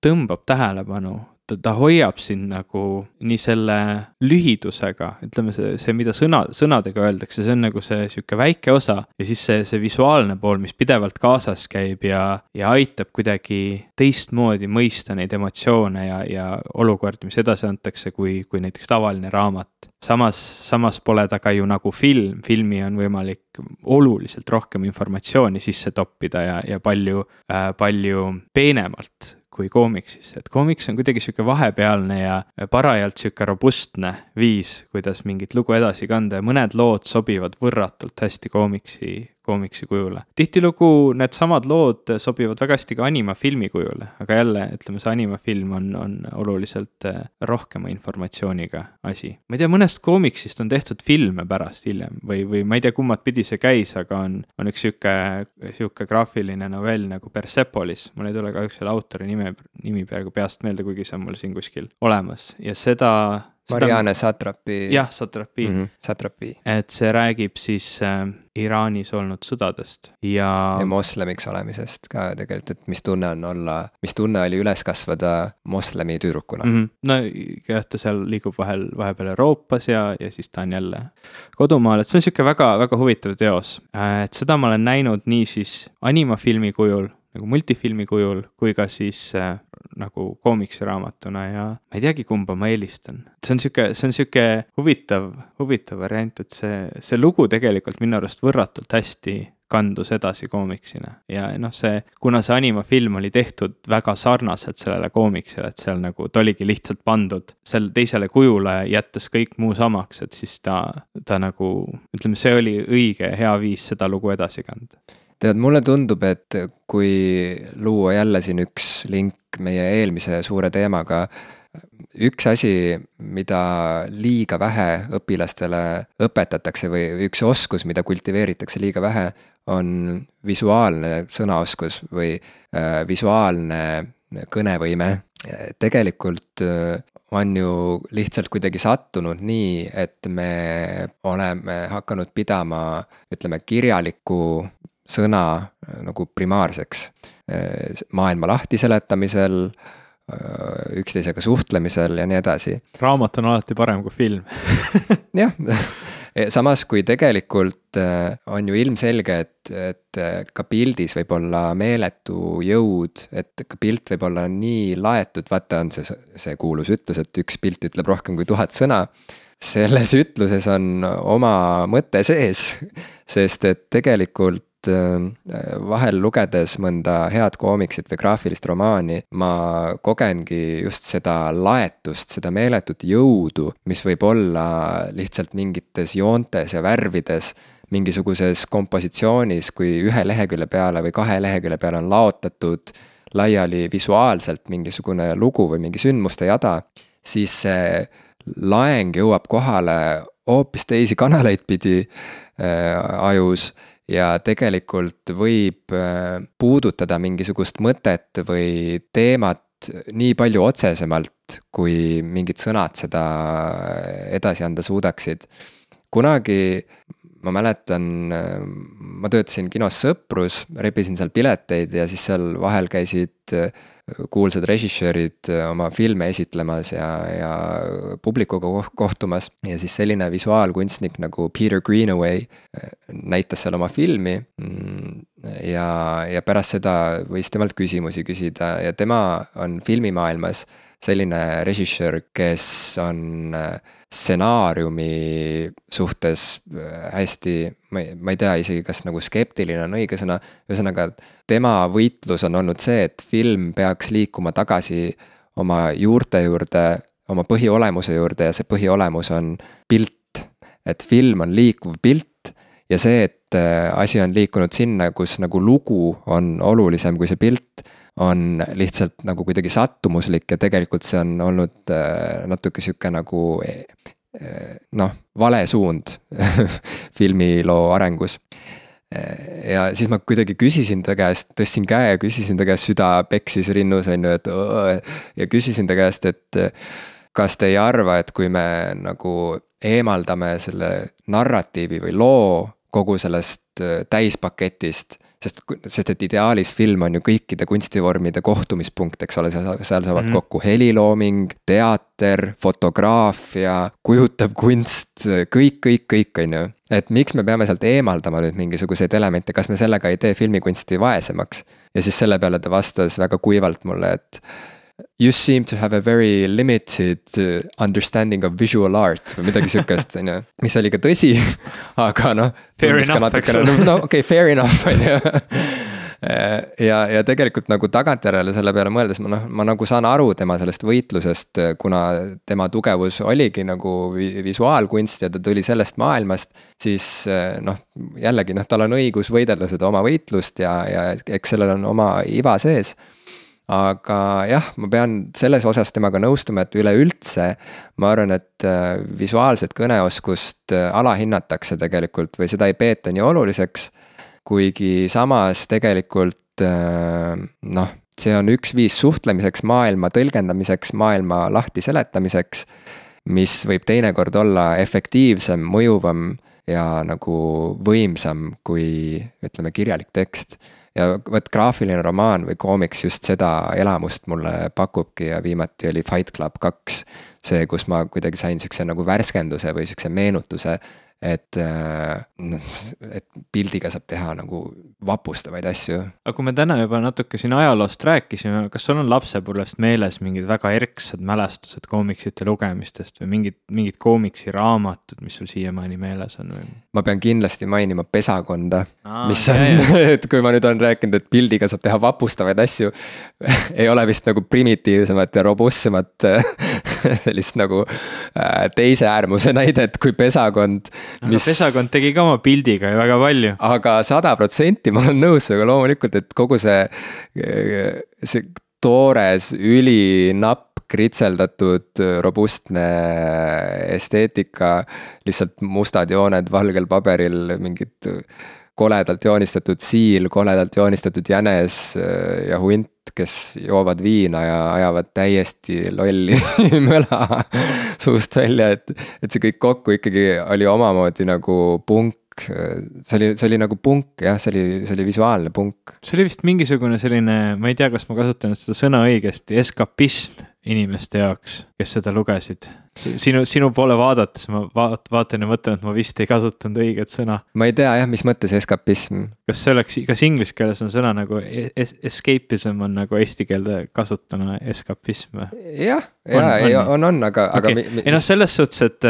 tõmbab tähelepanu ta, ta hoiab sind nagu nii selle lühidusega, ütleme see, see, mida sõna, sõnadega öeldakse, see on nagu see sihuke väike osa ja siis see, see visuaalne pool, mis pidevalt kaasas käib ja, ja aitab kuidagi teistmoodi mõista neid emotsioone ja, ja olukordi, mis edasi antakse, kui, kui näiteks tavaline raamat. samas, samas pole ta ka ju nagu film, filmi on võimalik oluliselt rohkem informatsiooni sisse toppida ja, ja palju äh,, palju peenemalt kui koomiksis, et koomiks on kuidagi sihuke vahepealne ja parajalt sihuke robustne viis, kuidas mingit lugu edasi kanda ja mõned lood sobivad võrratult hästi koomiksi koomiksi kujule. tihtilugu needsamad lood sobivad väga hästi ka animafilmi kujule, aga jälle, ütleme, see animafilm on, on oluliselt eh, rohkema informatsiooniga asi. ma ei tea, mõnest koomiksist on tehtud filme pärast hiljem või, või ma ei tea, kummat pidi see käis, aga on, on üks sihuke, sihuke graafiline novell nagu Persepolis, mul ei tule kahjuks selle autori nime, nimi praegu peast meelde, kuigi see on mul siin kuskil olemas ja seda Marianne Satrapi. jah, Satrapi mm. -hmm. Satrapi. et see räägib siis äh, Iraanis olnud sõdadest ja. ja moslemiks olemisest ka tegelikult, et mis tunne on olla, mis tunne oli üles kasvada moslemi tüdrukuna mm. -hmm. no jah, ta seal liigub vahel, vahepeal Euroopas ja, ja siis ta on jälle kodumaal, et see on sihuke väga-väga huvitav teos. Äh, et seda ma olen näinud nii siis animafilmi kujul nagu multifilmi kujul kui ka siis äh, nagu koomiksiraamatuna ja ma ei teagi, kumba ma eelistan. see on sihuke, see on sihuke huvitav, huvitav variant, et see, see lugu tegelikult minu arust võrratult hästi kandus edasi koomiksina ja noh, see, kuna see animafilm oli tehtud väga sarnaselt sellele koomiksile, et seal nagu ta oligi lihtsalt pandud selle teisele kujule, jättes kõik muu samaks, et siis ta, ta nagu ütleme, see oli õige ja hea viis seda lugu edasi kanda tead, mulle tundub, et kui luua jälle siin üks link meie eelmise suure teemaga, üks asi, mida liiga vähe õpilastele õpetatakse või üks oskus, mida kultiveeritakse liiga vähe, on visuaalne sõnaoskus või äh, visuaalne kõnevõime. tegelikult äh, on ju lihtsalt kuidagi sattunud nii, et me oleme hakanud pidama, ütleme, kirjalikku sõna äh, nagu primaarseks äh, maailma lahtiseletamisel, äh, üksteisega suhtlemisel ja nii edasi. raamat on alati parem kui film. Jah, samas kui tegelikult on ju ilmselge, et, et ka pildis võib olla meeletu jõud, et ka pilt võib olla nii laetud, vaata, on see, see kuulus ütlus, et üks pilt ütleb rohkem kui tuhat sõna. Selles ütluses on oma mõte sees, sest et tegelikult et äh, vahel lugedes mõnda head koomiksit või graafilist romaani, ma kogengi just seda laetust, seda meeletut jõudu, mis võib olla lihtsalt mingites joontes ja värvides mingisuguses kompositsioonis, kui ühe lehekülje peale või kahe lehekülje peale on laotatud laiali visuaalselt mingisugune lugu või mingi sündmuste jada, siis see laeng jõuab kohale hoopis teisi kanaleid pidi äh, ajus ja tegelikult võib äh, puudutada mingisugust mõtet või teemat nii palju otsesemalt, kui mingid sõnad seda edasi anda suudaksid. kunagi ma mäletan, ma töötasin kinos Sõprus, rebisin seal pileteid ja siis seal vahel käisid kuulsad režissöörid oma filme esitlemas ja, ja publikuga kohtumas. ja siis selline visuaalkunstnik nagu Peter Greenaway näitas seal oma filmi. ja, ja pärast seda võis temalt küsimusi küsida ja tema on filmimaailmas selline režissöör, kes on stsenaariumi suhtes äh, hästi, ma ei, ma ei tea isegi, kas nagu skeptiline on õige sõna, ühesõnaga tema võitlus on olnud see, et film peaks liikuma tagasi oma juurte juurde, oma põhiolemuse juurde ja see põhiolemus on pilt. et film on liikuv pilt ja see, et äh, asi on liikunud sinna, kus nagu lugu on olulisem kui see pilt on lihtsalt nagu kuidagi sattumuslik ja tegelikult see on olnud äh, natuke sihuke nagu äh, noh, vale suund filmiloo arengus. Äh, ja siis ma kuidagi küsisin ta käest, tõstsin käe ja küsisin ta käest, süda peksis rinnus on ju, et ja küsisin ta käest, et kas te ei arva, et kui me nagu eemaldame selle narratiivi või loo kogu sellest täispaketist sest, sest et ideaalis film on ju kõikide kunstivormide kohtumispunkt, eks ole, seal saavad mm -hmm. kokku helilooming, teater, fotograafia, kujutav kunst, kõik, kõik, kõik, on ju. et miks me peame sealt eemaldama nüüd mingisuguseid elemente, kas me sellega ei tee filmikunsti vaesemaks? ja siis selle peale ta vastas väga kuivalt mulle, et You seem to have a very limited uh, understanding of visual art või midagi sihukest, on ju, mis oli ka tõsi, aga noh. Fair enough, eks ole. no okei okay,, fair enough, on ju ja, ja tegelikult nagu tagantjärele selle peale mõeldes ma noh, ma nagu saan aru tema sellest võitlusest, kuna tema tugevus oligi nagu visuaalkunst ja ta tuli sellest maailmast. siis noh, jällegi noh, tal on õigus võidelda seda oma võitlust ja, ja eks sellel on oma iva sees aga jah, ma pean selles osas temaga nõustuma, et üleüldse ma arvan, et äh, visuaalset kõneoskust äh, alahinnatakse tegelikult või seda ei peeta nii oluliseks. kuigi samas tegelikult äh, noh, see on üks viis suhtlemiseks, maailma tõlgendamiseks, maailma lahti seletamiseks. mis võib teinekord olla efektiivsem, mõjuvam ja nagu võimsam kui ütleme, kirjalik tekst ja vot graafiline romaan või koomiks just seda elamust mulle pakubki ja viimati oli Fight Club kaks. see, kus ma kuidagi sain siukse nagu värskenduse või siukse meenutuse et, äh, et pildiga saab teha nagu vapustavaid asju. aga kui me täna juba natuke siin ajaloost rääkisime, kas sul on lapsepõlvest meeles mingid väga erksad mälestused koomiksite lugemistest või mingid, mingid koomiksiraamatud, mis sul siiamaani meeles on või? Ma pean kindlasti mainima Pesakonda, mis on, et kui ma nüüd olen rääkinud, et pildiga saab teha vapustavaid asju ei ole vist nagu primitiivsemat ja robustsemat sellist nagu äh, teise äärmuse näidet kui Pesakond mis.... aga Pesakond tegi ka oma pildiga ju väga palju. aga sada protsenti ma olen nõus sinuga loomulikult, et kogu see, see toores, ülinapp kritseldatud robustne esteetika, lihtsalt mustad jooned valgel paberil, mingid koledalt joonistatud siil, koledalt joonistatud jänes ja hunt, kes joovad viina ja ajavad täiesti lolli möla suust välja, et, et see kõik kokku ikkagi oli omamoodi nagu punk see oli, see oli nagu punk jah, see oli, see oli visuaalne punk. see oli vist mingisugune selline, ma ei tea, kas ma kasutan seda sõna õigesti, eskapism inimeste jaoks, kes seda lugesid sinu, sinu poole vaadates ma vaat-, vaatan ja mõtlen, et ma vist ei kasutanud õiget sõna. ma ei tea jah, mis mõttes eskapism. kas see oleks, kas inglise keeles on sõna nagu es escapism on nagu eesti keelde kasutana eskapism või? jah, ja, ja on, on, aga okay., aga. ei noh, selles suhtes, et,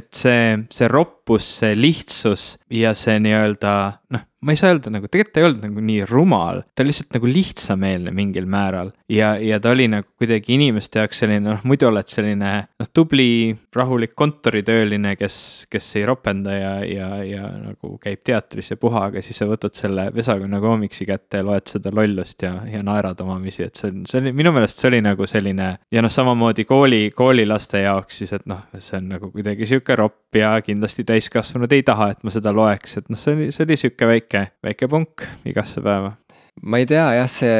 et see, see roppus, see lihtsus ja see nii-öelda noh ma ei saa öelda nagu, tegelikult ta ei olnud nagu nii rumal, ta oli lihtsalt nagu lihtsameelne mingil määral. ja, ja ta oli nagu kuidagi inimeste jaoks selline, noh muidu oled selline noh, tubli tubli, rahulik kontoritööline, kes, kes ei ropenda ja, ja, ja nagu käib teatris ja puha, aga siis sa võtad selle Vesakonna koomiksi kätte ja loed seda lollust ja, ja naerad omamisi, et see on, see oli minu meelest see oli nagu selline ja noh, samamoodi kooli, koolilaste jaoks siis, et noh, see on nagu kuidagi sihuke ropp ja kindlasti täiskasvanud ei taha, et ma seda loeks, et noh, see oli, see oli sihuke väike, väike punk igasse päeva. ma ei tea jah, see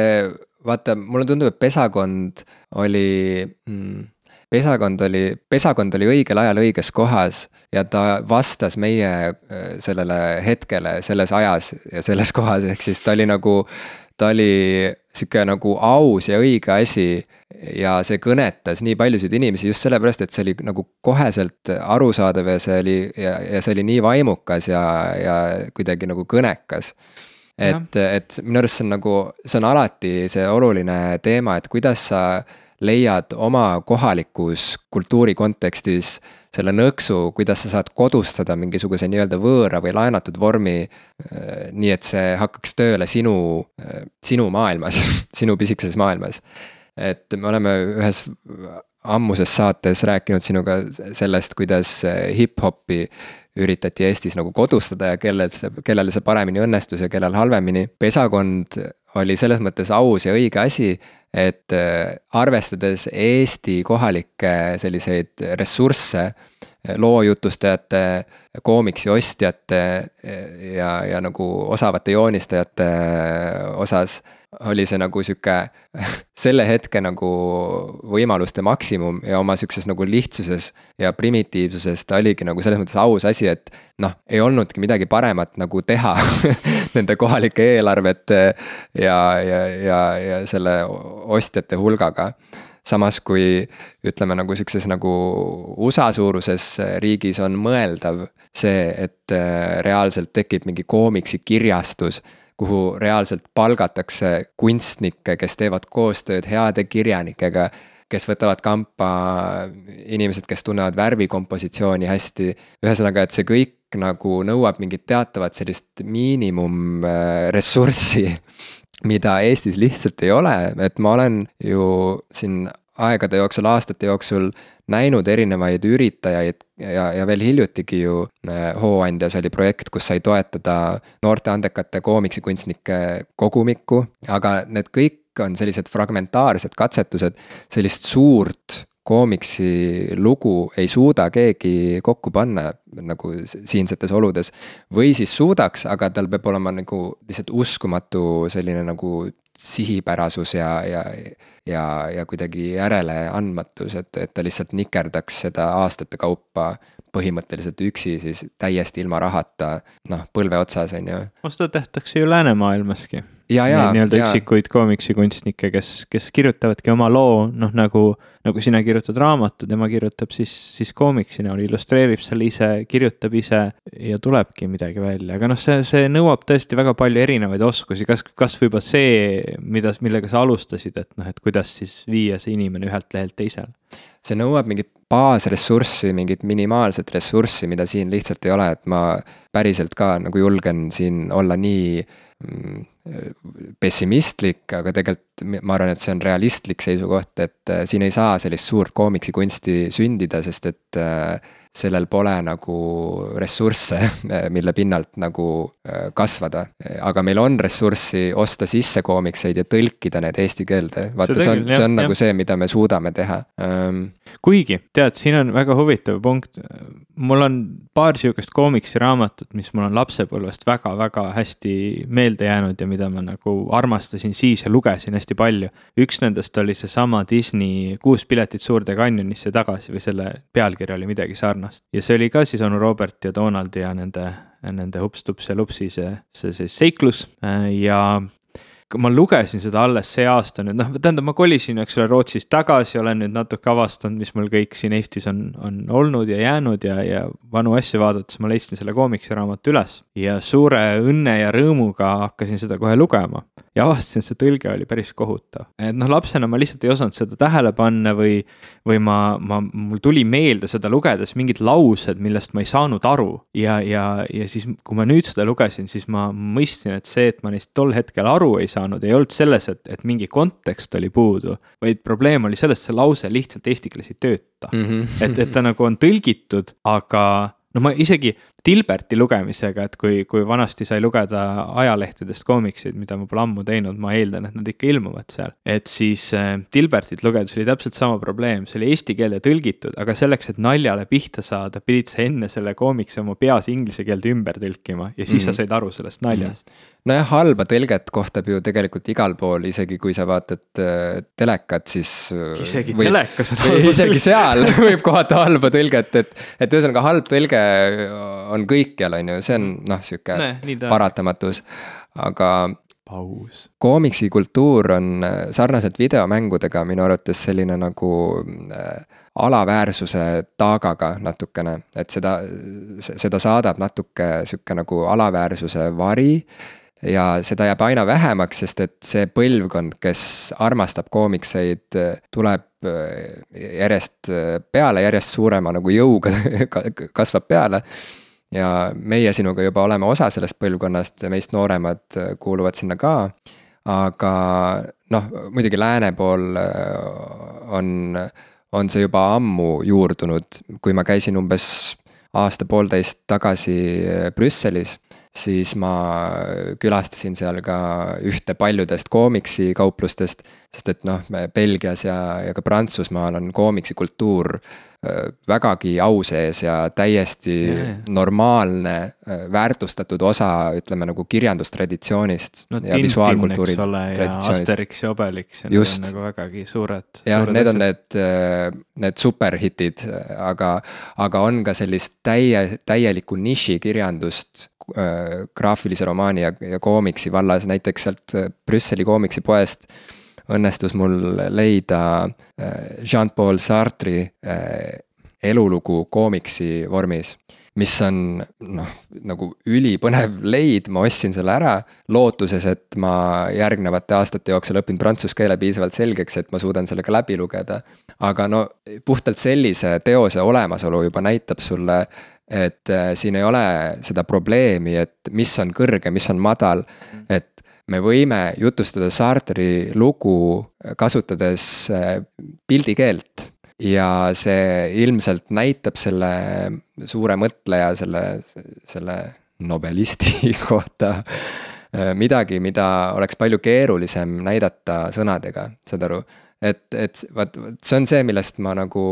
vaata, mulle tundub, et pesakond oli mm, pesakond oli, pesakond oli õigel ajal õiges kohas ja ta vastas meie äh, sellele hetkele selles ajas ja selles kohas, ehk siis ta oli nagu, ta oli sihuke nagu aus ja õige asi. ja see kõnetas nii paljusid inimesi just sellepärast, et see oli nagu koheselt arusaadav ja see oli ja, ja see oli nii vaimukas ja, ja kuidagi nagu kõnekas et, et minu arust see on nagu, see on alati see oluline teema, et kuidas sa leiad oma kohalikus kultuuri kontekstis selle nõksu, kuidas sa saad kodustada mingisuguse nii-öelda võõra või laenatud vormi. Äh, nii et see hakkaks tööle sinu, äh, sinu maailmas sinu pisikeses maailmas. et me oleme ühes ammuses saates rääkinud sinuga sellest, kuidas äh, hip-hopi üritati Eestis nagu kodustada ja kellel see, kellele see paremini õnnestus ja kellel halvemini. pesakond oli selles mõttes aus ja õige asi, et äh, arvestades Eesti kohalikke selliseid ressursse, loojutustajate, koomiksi ostjate ja, ja nagu osavate joonistajate osas oli see nagu sihuke selle hetke nagu võimaluste maksimum ja oma sihukeses nagu lihtsuses ja primitiivsuses ta oligi nagu selles mõttes aus asi, et noh, ei olnudki midagi paremat nagu teha nende kohalike eelarvete ja, ja, ja, ja selle ostjate hulgaga. Samas kui ütleme nagu sihukeses nagu USA suuruses riigis on mõeldav see, et reaalselt tekib mingi koomiksikirjastus kuhu reaalselt palgatakse kunstnikke, kes teevad koostööd heade kirjanikega, kes võtavad kampa inimesed, kes tunnevad värvikompositsiooni hästi. ühesõnaga, et see kõik nagu nõuab mingit teatavat sellist miinimumressurssi, mida Eestis lihtsalt ei ole, et ma olen ju siin aegade jooksul, aastate jooksul näinud erinevaid üritajaid ja, ja veel hiljutigi ju äh, Hooandjas oli projekt, kus sai toetada noorte andekate koomiksikunstnike kogumikku, aga need kõik on sellised fragmentaarsed katsetused, sellist suurt koomiksi lugu ei suuda keegi kokku panna nagu siinsetes oludes. või siis suudaks, aga tal peab olema nagu lihtsalt uskumatu selline nagu sihipärasus ja, ja ja, ja kuidagi järeleandmatus, et, et ta lihtsalt nikerdaks seda aastate kaupa põhimõtteliselt üksi siis täiesti ilma rahata, noh, põlve otsas, on ju. no seda tehtakse ju läänemaailmaski nii-öelda üksikuid koomiksikunstnikke, kes, kes kirjutavadki oma loo, noh nagu, nagu sina kirjutad raamatu, tema kirjutab siis, siis koomiksi näol, illustreerib selle ise, kirjutab ise ja tulebki midagi välja, aga noh, see, see nõuab tõesti väga palju erinevaid oskusi, kas, kas või juba see, mida, millega sa alustasid, et noh, et kuidas siis viia see inimene ühelt lehelt teisele? see nõuab mingit baasressurssi, mingit minimaalset ressurssi, mida siin lihtsalt ei ole, et ma päriselt ka nagu julgen siin olla nii mm, pessimistlik, aga tegelikult ma arvan, et see on realistlik seisukoht, et äh, siin ei saa sellist suurt koomiksikunsti sündida, sest et äh, sellel pole nagu ressursse, mille pinnalt nagu äh, kasvada. aga meil on ressurssi osta sisse koomikseid ja tõlkida need eesti keelde, vaata, see on, see on jah, nagu see, mida me suudame teha. Um, kuigi tead, siin on väga huvitav punkt. mul on paar sihukest koomiksiraamatut, mis mul on lapsepõlvest väga-väga hästi meelde jäänud ja mida ma nagu armastasin siis ja lugesin hästi palju. üks nendest oli seesama Disney Kuus piletit Suurde Canyonisse tagasi või selle pealkiri oli midagi sarnast. ja see oli ka siis onu Robert ja Donald ja nende nende Hups-Tups ja Lupsi see, see siis seiklus ja ma lugesin seda alles see aasta nüüd, noh, tähendab, ma kolisin, eks ole, Rootsist tagasi, olen nüüd natuke avastanud, mis mul kõik siin Eestis on, on olnud ja jäänud ja, ja vanu asju vaadates ma leidsin selle koomiksiraamatu üles. ja suure õnne ja rõõmuga hakkasin seda kohe lugema. ja avastasin, et see tõlge oli päris kohutav. et noh, lapsena ma lihtsalt ei osanud seda tähele panna või, või ma, ma, mul tuli meelde seda lugedes mingid laused, millest ma ei saanud aru. ja, ja, ja siis, kui ma nüüd seda lugesin, siis ma mõistsin, et see, et ma neist tol hetkel aru ei saanud, ei olnud selles, et, et mingi kontekst oli puudu. vaid probleem oli selles, et see lause lihtsalt eesti keeles ei tööta mm. -hmm. et, et ta nagu on tõlgitud, aga no ma isegi Dilberti lugemisega, et kui, kui vanasti sai lugeda ajalehtedest koomikseid, mida ma pole ammu teinud, ma eeldan, et nad ikka ilmuvad seal. et siis äh, Dilbertit lugedes oli täpselt sama probleem, see oli eesti keelde tõlgitud, aga selleks, et naljale pihta saada, pidid sa enne selle koomikse oma peas inglise keelde ümber tõlkima ja siis mm -hmm. sa mhm. said aru sellest naljast mm. -hmm nojah, halba tõlget kohtab ju tegelikult igal pool, isegi kui sa vaatad äh, telekat, siis. Äh, isegi võib, telekas on halba isegi seal võib kohata halba tõlget, et, et ühesõnaga halb tõlge on kõikjal, on ju, see on noh, sihuke paratamatus, aga. paus. koomiksikultuur on äh, sarnaselt videomängudega minu arvates selline nagu äh, alaväärsuse taagaga natukene, et seda, seda saadab natuke sihuke nagu alaväärsuse vari ja seda jääb aina vähemaks, sest et see põlvkond, kes armastab koomikseid, tuleb äh, järjest äh, peale, järjest suurema nagu jõuga kasvab peale. Ja meie sinuga juba oleme osa sellest põlvkonnast, meist nooremad äh, kuuluvad sinna ka. aga noh, muidugi lääne pool on, on see juba ammu juurdunud, kui ma käisin umbes aasta-poolteist tagasi Brüsselis siis ma külastasin seal ka ühte paljudest koomiksikauplustest. sest et noh, Belgias ja, ja ka Prantsusmaal on koomiksikultuur vägagi au sees ja täiesti yeah. normaalne, väärtustatud osa, ütleme nagu kirjandustraditsioonist no,. ja visuaalkultuuri traditsioonist. Asterix ja Obelix ja Just. need on nagu vägagi suured. jah, need on need, need superhitid, aga, aga on ka sellist täie, täielikku nišikirjandust Äh, graafilise romaani ja, ja koomiksi vallas, näiteks sealt äh, Brüsseli koomiksipoest õnnestus mul leida äh, Jean-Paul Sartre'i elulugu koomiksi vormis mis on noh, nagu ülipõnev leid, ma ostsin selle ära lootuses, et ma järgnevate aastate jooksul õpin prantsuse keele piisavalt selgeks, et ma suudan selle ka läbi lugeda. aga no puhtalt sellise teose olemasolu juba näitab sulle et äh, siin ei ole seda probleemi, et mis on kõrge, mis on madal, mm. et me võime jutustada Sartre'i lugu kasutades äh, pildikeelt. ja see ilmselt näitab selle suure mõtleja, selle, selle nobelisti kohta äh, midagi, mida oleks palju keerulisem näidata sõnadega, saad aru et, et vot, vot see on see, millest ma nagu,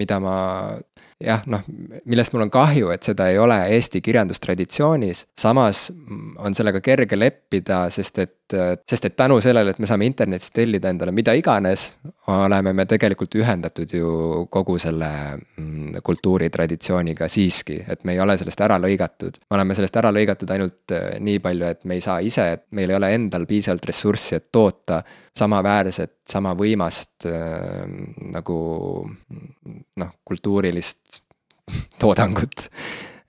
mida ma jah, noh, millest mul on kahju, et seda ei ole Eesti kirjandustraditsioonis. samas on sellega kerge leppida, sest et, sest et tänu sellele, et me saame internetist tellida endale mida iganes, oleme me tegelikult ühendatud ju kogu selle mm, kultuuritraditsiooniga siiski, et me ei ole sellest ära lõigatud. me oleme sellest ära lõigatud ainult äh, nii palju, et me ei saa ise, et meil ei ole endal piisavalt ressurssi, et toota samaväärset, sama võimast äh, nagu noh, kultuurilist toodangut.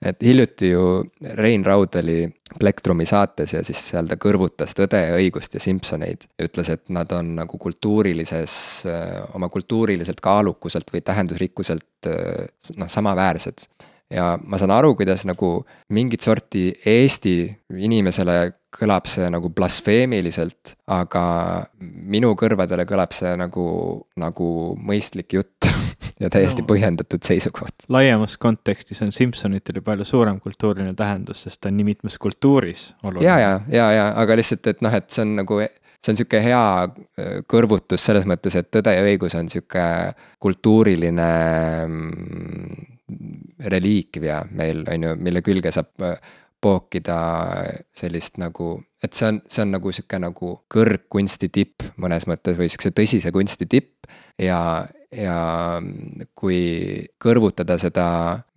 Et hiljuti ju Rein Raud oli Plektrumi saates ja siis seal ta kõrvutas Tõde ja õigust ja Simsoneid. ütles, et nad on nagu kultuurilises, oma kultuuriliselt kaalukuselt või tähendusrikkuselt äh, noh, samaväärsed ja ma saan aru, kuidas nagu mingit sorti Eesti inimesele kõlab see nagu blasfeemiliselt, aga minu kõrvadele kõlab see nagu, nagu mõistlik jutt ja täiesti no. põhjendatud seisukoht. laiemas kontekstis on Simsonitel ju palju suurem kultuuriline tähendus, sest ta on nii mitmes kultuuris oluline. ja, ja, ja, ja aga lihtsalt, et noh, et see on nagu see on sihuke hea äh, kõrvutus selles mõttes, et Tõde ja õigus on sihuke kultuuriline mm, reliikvia meil, on ju, mille külge saab äh, pookida sellist nagu, et see on, see on nagu sihuke nagu kõrgkunsti tipp mõnes mõttes või sihukese tõsise kunsti tipp. ja, ja kui kõrvutada seda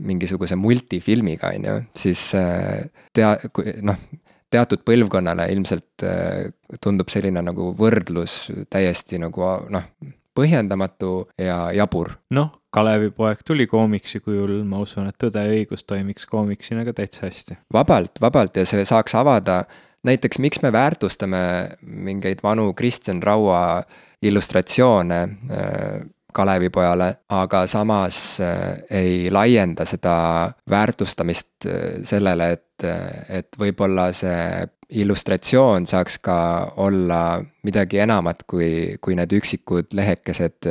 mingisuguse multifilmiga, on ju, siis äh, tea-, noh teatud põlvkonnale ilmselt äh, tundub selline nagu võrdlus täiesti nagu noh, põhjendamatu ja jabur. noh, Kalevipoeg tuli koomiksi kujul, ma usun, et Tõde ja õigus toimiks koomiksina ka täitsa hästi. vabalt, vabalt ja see saaks avada näiteks miks me väärtustame mingeid vanu Kristjan Raua illustratsioone äh, Kalevipojale, aga samas äh, ei laienda seda väärtustamist äh, sellele, et, et võib-olla see illustratsioon saaks ka olla midagi enamat kui, kui need üksikud lehekesed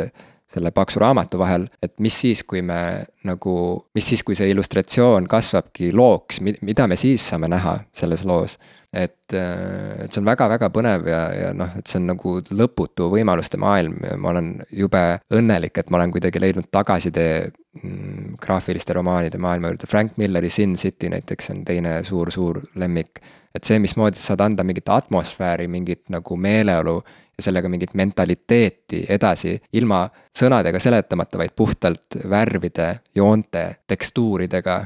selle paksu raamatu vahel, et mis siis, kui me nagu, mis siis, kui see illustratsioon kasvabki looks, mida me siis saame näha selles loos et, et see on väga-väga põnev ja, ja noh, et see on nagu lõputu võimaluste maailm ja ma olen jube õnnelik, et ma olen kuidagi leidnud tagasitee mm, graafiliste romaanide maailma juurde, Frank Milleri Sin City näiteks on teine suur-suur lemmik. et see, mismoodi sa saad anda mingit atmosfääri, mingit nagu meeleolu ja sellega mingit mentaliteeti edasi, ilma sõnadega seletamata, vaid puhtalt värvide, joonte, tekstuuridega.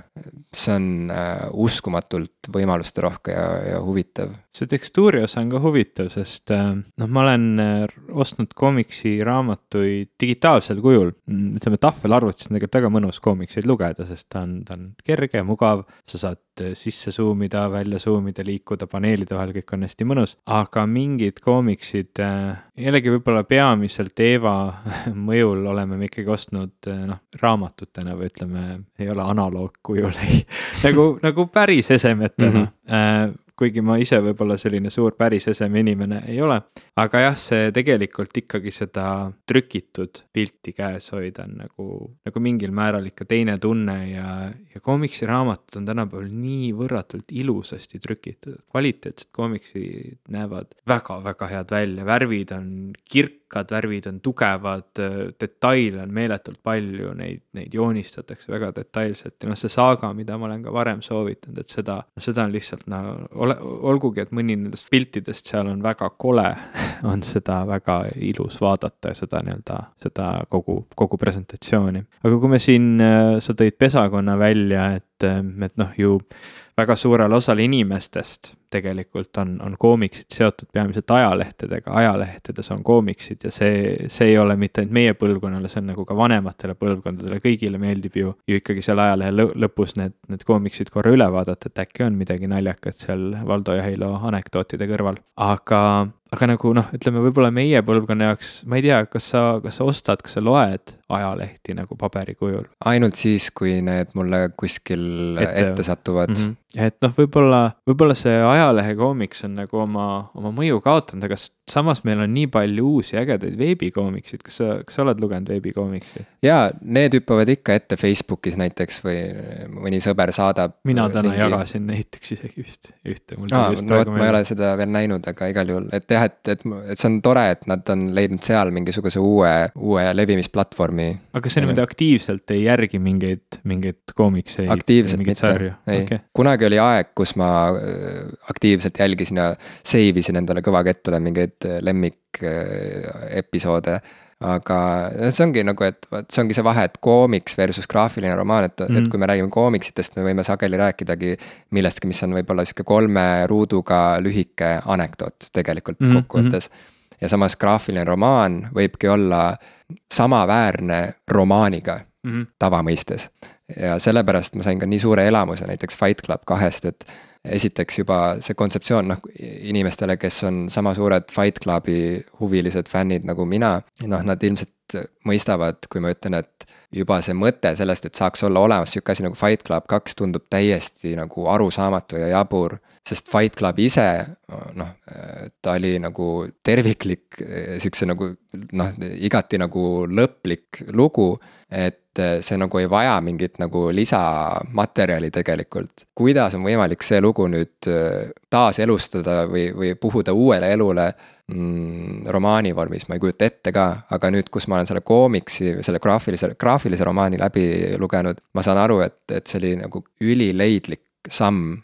see on äh, uskumatult võimalusterohke ja, ja huvitav. see tekstuuri osa on ka huvitav, sest äh, noh, ma olen äh, ostnud koomiksiraamatuid digitaalsel kujul. Mm, ütleme, tahvelarvutis on tegelikult väga mõnus koomikseid lugeda, sest ta on, ta on kerge, mugav, sa saad sisse zoom ida, välja zoom ida, liikuda paneelide vahel, kõik on hästi mõnus. aga mingid koomiksid jällegi võib-olla peamiselt Eeva mõjul oleme me ikkagi ostnud noh, raamatutena või ütleme, ei ole analoogkujul, ei nagu, nagu päris esemetena mm. -hmm kuigi ma ise võib-olla selline suur päris eseme inimene ei ole. aga jah, see tegelikult ikkagi seda trükitud pilti käes hoida on nagu, nagu mingil määral ikka teine tunne ja, ja koomiksiraamatud on tänapäeval nii võrratult ilusasti trükitud, kvaliteetsed koomiksid näevad väga-väga head välja, värvid on kirkad, värvid on tugevad, detaile on meeletult palju, neid, neid joonistatakse väga detailselt ja noh, see saaga, mida ma olen ka varem soovitanud, et seda, seda on lihtsalt no ole, olgugi, et mõni nendest piltidest seal on väga kole on seda väga ilus vaadata ja seda nii-öelda, seda kogu, kogu presentatsiooni. aga kui me siin, äh, sa tõid pesakonna välja, et, äh, et noh, ju väga suurel osal inimestest tegelikult on, on koomiksid seotud peamiselt ajalehtedega, ajalehtedes on koomiksid ja see, see ei ole mitte ainult meie põlvkonnale, see on nagu ka vanematele põlvkondadele, kõigile meeldib ju, ju ikkagi seal ajalehe lõpus need, need koomiksid korra üle vaadata, et äkki on midagi naljakat seal Valdo Jahilo anekdootide kõrval. aga, aga nagu noh, ütleme võib-olla meie põlvkonna jaoks, ma ei tea, kas sa, kas sa ostad, kas sa loed ajalehti nagu paberi kujul? ainult siis, kui need mulle kuskil ette, ette satuvad mm. -hmm. et noh, võib-olla, võib-olla see ajalehe koomiks on nagu oma, oma mõju kaotanud, aga samas meil on nii palju uusi ägedaid veebikoomiksid, kas sa, kas sa oled lugenud veebikoomiksi? jaa, need hüppavad ikka ette Facebookis näiteks või mõni sõber saadab. mina täna mingi... jagasin näiteks isegi vist ühte. aa, no vot, ma ei ole seda veel näinud, aga igal juhul, et jah, et, et, et see on tore, et nad on leidnud seal mingisuguse uue, uue levimisplatvormi aga sa niimoodi aktiivselt ei järgi mingeid, mingeid koomikseid? aktiivselt mitte, ei okay.. kunagi oli aeg, kus ma äh, aktiivselt jälgisin ja save isin endale kõvaga ettule mingeid äh, lemmikepisoode aga see ongi nagu, et vot see ongi see vahe, et koomiks versus graafiline romaan, et mm, -hmm. et mhm. kui me räägime koomiksitest, me võime sageli rääkidagi millestki, mis on võib-olla sihuke kolme ruuduga lühike anekdoot tegelikult mm -hmm. kokkuvõttes. ja samas graafiline romaan võibki olla samaväärne romaaniga mm -hmm. tavamõistes. ja sellepärast ma sain ka nii suure elamuse näiteks Fight Club kahest, et esiteks juba see kontseptsioon, noh, inimestele, kes on sama suured Fight Clubi huvilised fännid nagu mina, noh, nad ilmselt mõistavad, kui ma ütlen, et juba see mõte sellest, et saaks olla olemas sihuke asi nagu Fight Club kaks tundub täiesti nagu arusaamatu ja jabur sest Fight Club ise noh, ta oli nagu terviklik, siukse nagu noh, igati nagu lõplik lugu. et see nagu ei vaja mingit nagu lisamaterjali tegelikult. kuidas on võimalik see lugu nüüd taaselustada või, või puhuda uuele elule mm, romaani vormis, ma ei kujuta ette ka, aga nüüd, kus ma olen selle koomiksi, selle graafilise, graafilise romaani läbi lugenud, ma saan aru, et, et see oli nagu ülileidlik samm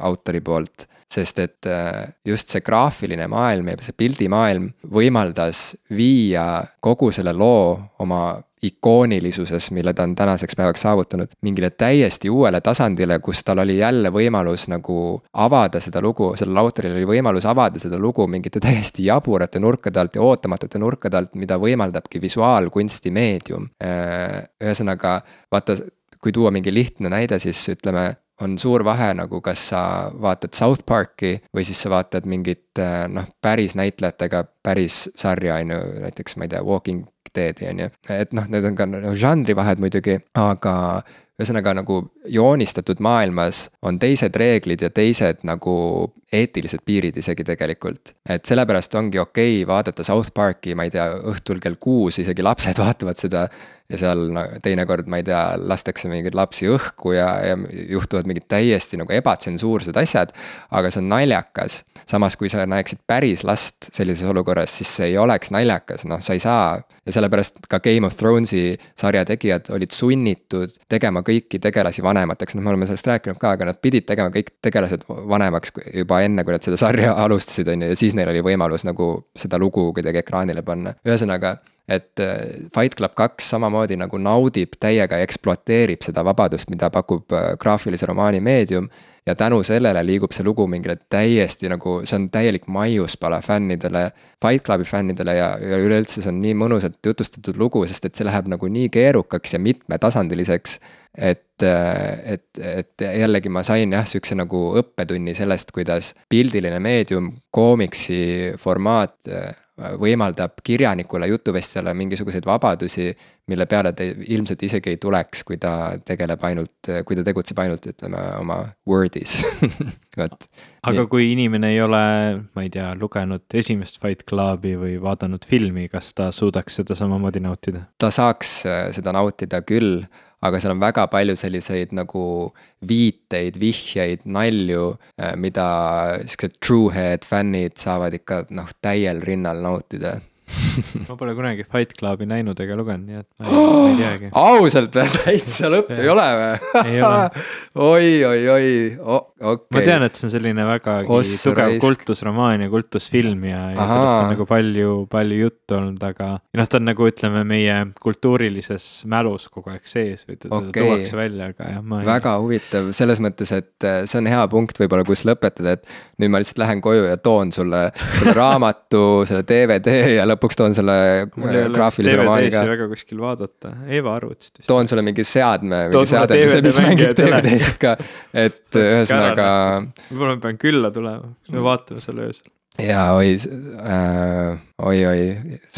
autori poolt. sest et äh, just see graafiline maailm ja see pildimaailm võimaldas viia kogu selle loo oma ikoonilisuses, mille ta on tänaseks päevaks saavutanud, mingile täiesti uuele tasandile, kus tal oli jälle võimalus nagu avada seda lugu, sellel autoril oli võimalus avada seda lugu mingite täiesti jaburate nurkade alt ja ootamatute nurkade alt, mida võimaldabki visuaalkunsti meedium. Äh, ühesõnaga, vaata, kui tuua mingi lihtne näide, siis ütleme on suur vahe nagu, kas sa vaatad South Parki või siis sa vaatad mingit noh, päris näitlejatega päris sarja, on ju, näiteks ma ei tea, Walking Dead'i on ju. et noh, need on ka no, žanrivahed muidugi, aga ühesõnaga nagu joonistatud maailmas on teised reeglid ja teised nagu eetilised piirid isegi tegelikult. et sellepärast ongi okei okay vaadata South Parki, ma ei tea, õhtul kell kuus, isegi lapsed vaatavad seda. Ja seal no, teinekord, ma ei tea, lastakse mingeid lapsi õhku ja, ja juhtuvad mingid täiesti nagu ebatsensuursed asjad. aga see on naljakas, samas kui sa näeksid päris last sellises olukorras, siis see ei oleks naljakas, noh, sa ei saa. ja sellepärast ka Game of Thronesi sarja tegijad olid sunnitud tegema kõiki tegelasi vanemateks, noh, me oleme sellest rääkinud ka, aga nad pidid tegema kõik tegelased vanemaks juba enne, kui nad seda sarja alustasid, on ju, ja siis neil oli võimalus nagu seda lugu kuidagi ekraanile panna, ühesõnaga et äh, Fight Club kaks samamoodi nagu naudib täiega ja ekspluateerib seda vabadust, mida pakub äh, graafilise romaani meedium. ja tänu sellele liigub see lugu mingile täiesti nagu, see on täielik maiuspala fännidele, Fight Clubi fännidele ja, ja üleüldse see on nii mõnusalt jutustatud lugu, sest et see läheb nagu nii keerukaks ja mitmetasandiliseks et, et, et jällegi ma sain jah, sihukese nagu õppetunni sellest, kuidas pildiline meedium, koomiksi formaat äh, võimaldab kirjanikule, jutuvestjale mingisuguseid vabadusi, mille peale ta ilmselt isegi ei tuleks, kui ta tegeleb ainult, kui ta tegutseb ainult, ütleme, oma Word'is vot. aga nii. kui inimene ei ole, ma ei tea, lugenud esimest Fight Clubi või vaadanud filmi, kas ta suudaks seda samamoodi nautida? ta saaks äh, seda nautida küll aga seal on väga palju selliseid nagu viiteid, vihjeid, nalju, äh, mida siuksed truehead fännid saavad ikka noh, täiel rinnal nautida ma pole kunagi Fight Clubi näinud ega lugenud, nii et ma ei, oh, ma ei teagi. ausalt või, täitsa lõpp ei ole või? oi, oi, oi, okei ma tean, et see on selline vägagi Ossa tugev raisk. kultusromaan ja kultusfilm ja, ja sellest on nagu palju, palju juttu olnud, aga. noh, ta on nagu ütleme, meie kultuurilises mälus kogu aeg sees või teda okay. tuuakse välja, aga jah, ma ei. väga huvitav selles mõttes, et äh, see on hea punkt võib-olla, kus lõpetada, et nüüd ma lihtsalt lähen koju ja toon sulle selle raamatu, selle DVD ja lõpuks lõpuks toon selle graafilise romaani ka. väga kuskil vaadata, Eva arvutist toon sulle mingi seadme, mingi seade, mis, mängib DVD-sid ka, et ühesõnaga. võib-olla ma pean külla tulema, me vaatame selle öösel jaa, oi äh,, oi, oi.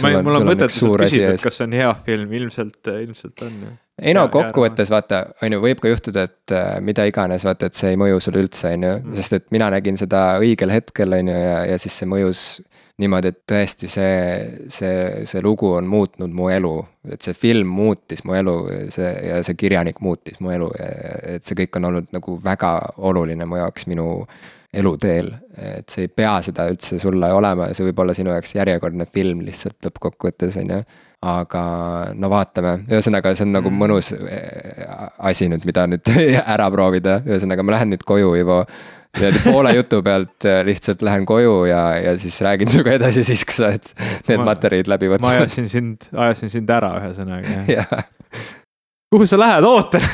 ma, mul on mõttetu küsida, et kas see on hea film, ilmselt, ilmselt on ju. ei no kokkuvõttes vaata, on ju, võib ka juhtuda, et äh, mida iganes, vaata, et see ei mõju sulle üldse, on ju, mm. sest et mina nägin seda õigel hetkel, on ju, ja, ja siis see mõjus niimoodi, et tõesti see, see, see lugu on muutnud mu elu. et see film muutis mu elu, see ja see kirjanik muutis mu elu et see kõik on olnud nagu väga oluline mu jaoks minu eluteel. et see ei pea seda üldse sulle olema ja see võib olla sinu jaoks järjekordne film lihtsalt lõppkokkuvõttes, on ju aga no vaatame, ühesõnaga, see on nagu mm. mõnus eh, asi nüüd, mida nüüd ära proovida, ühesõnaga ma lähen nüüd koju, Ivo niimoodi poole jutu pealt äh, lihtsalt lähen koju ja, ja siis räägin sinuga edasi siis, kui sa oled need ma, materjalid läbi võtnud. ma ajasin sind, ajasin sind ära ühesõnaga, jah ja. kuhu sa lähed, ootan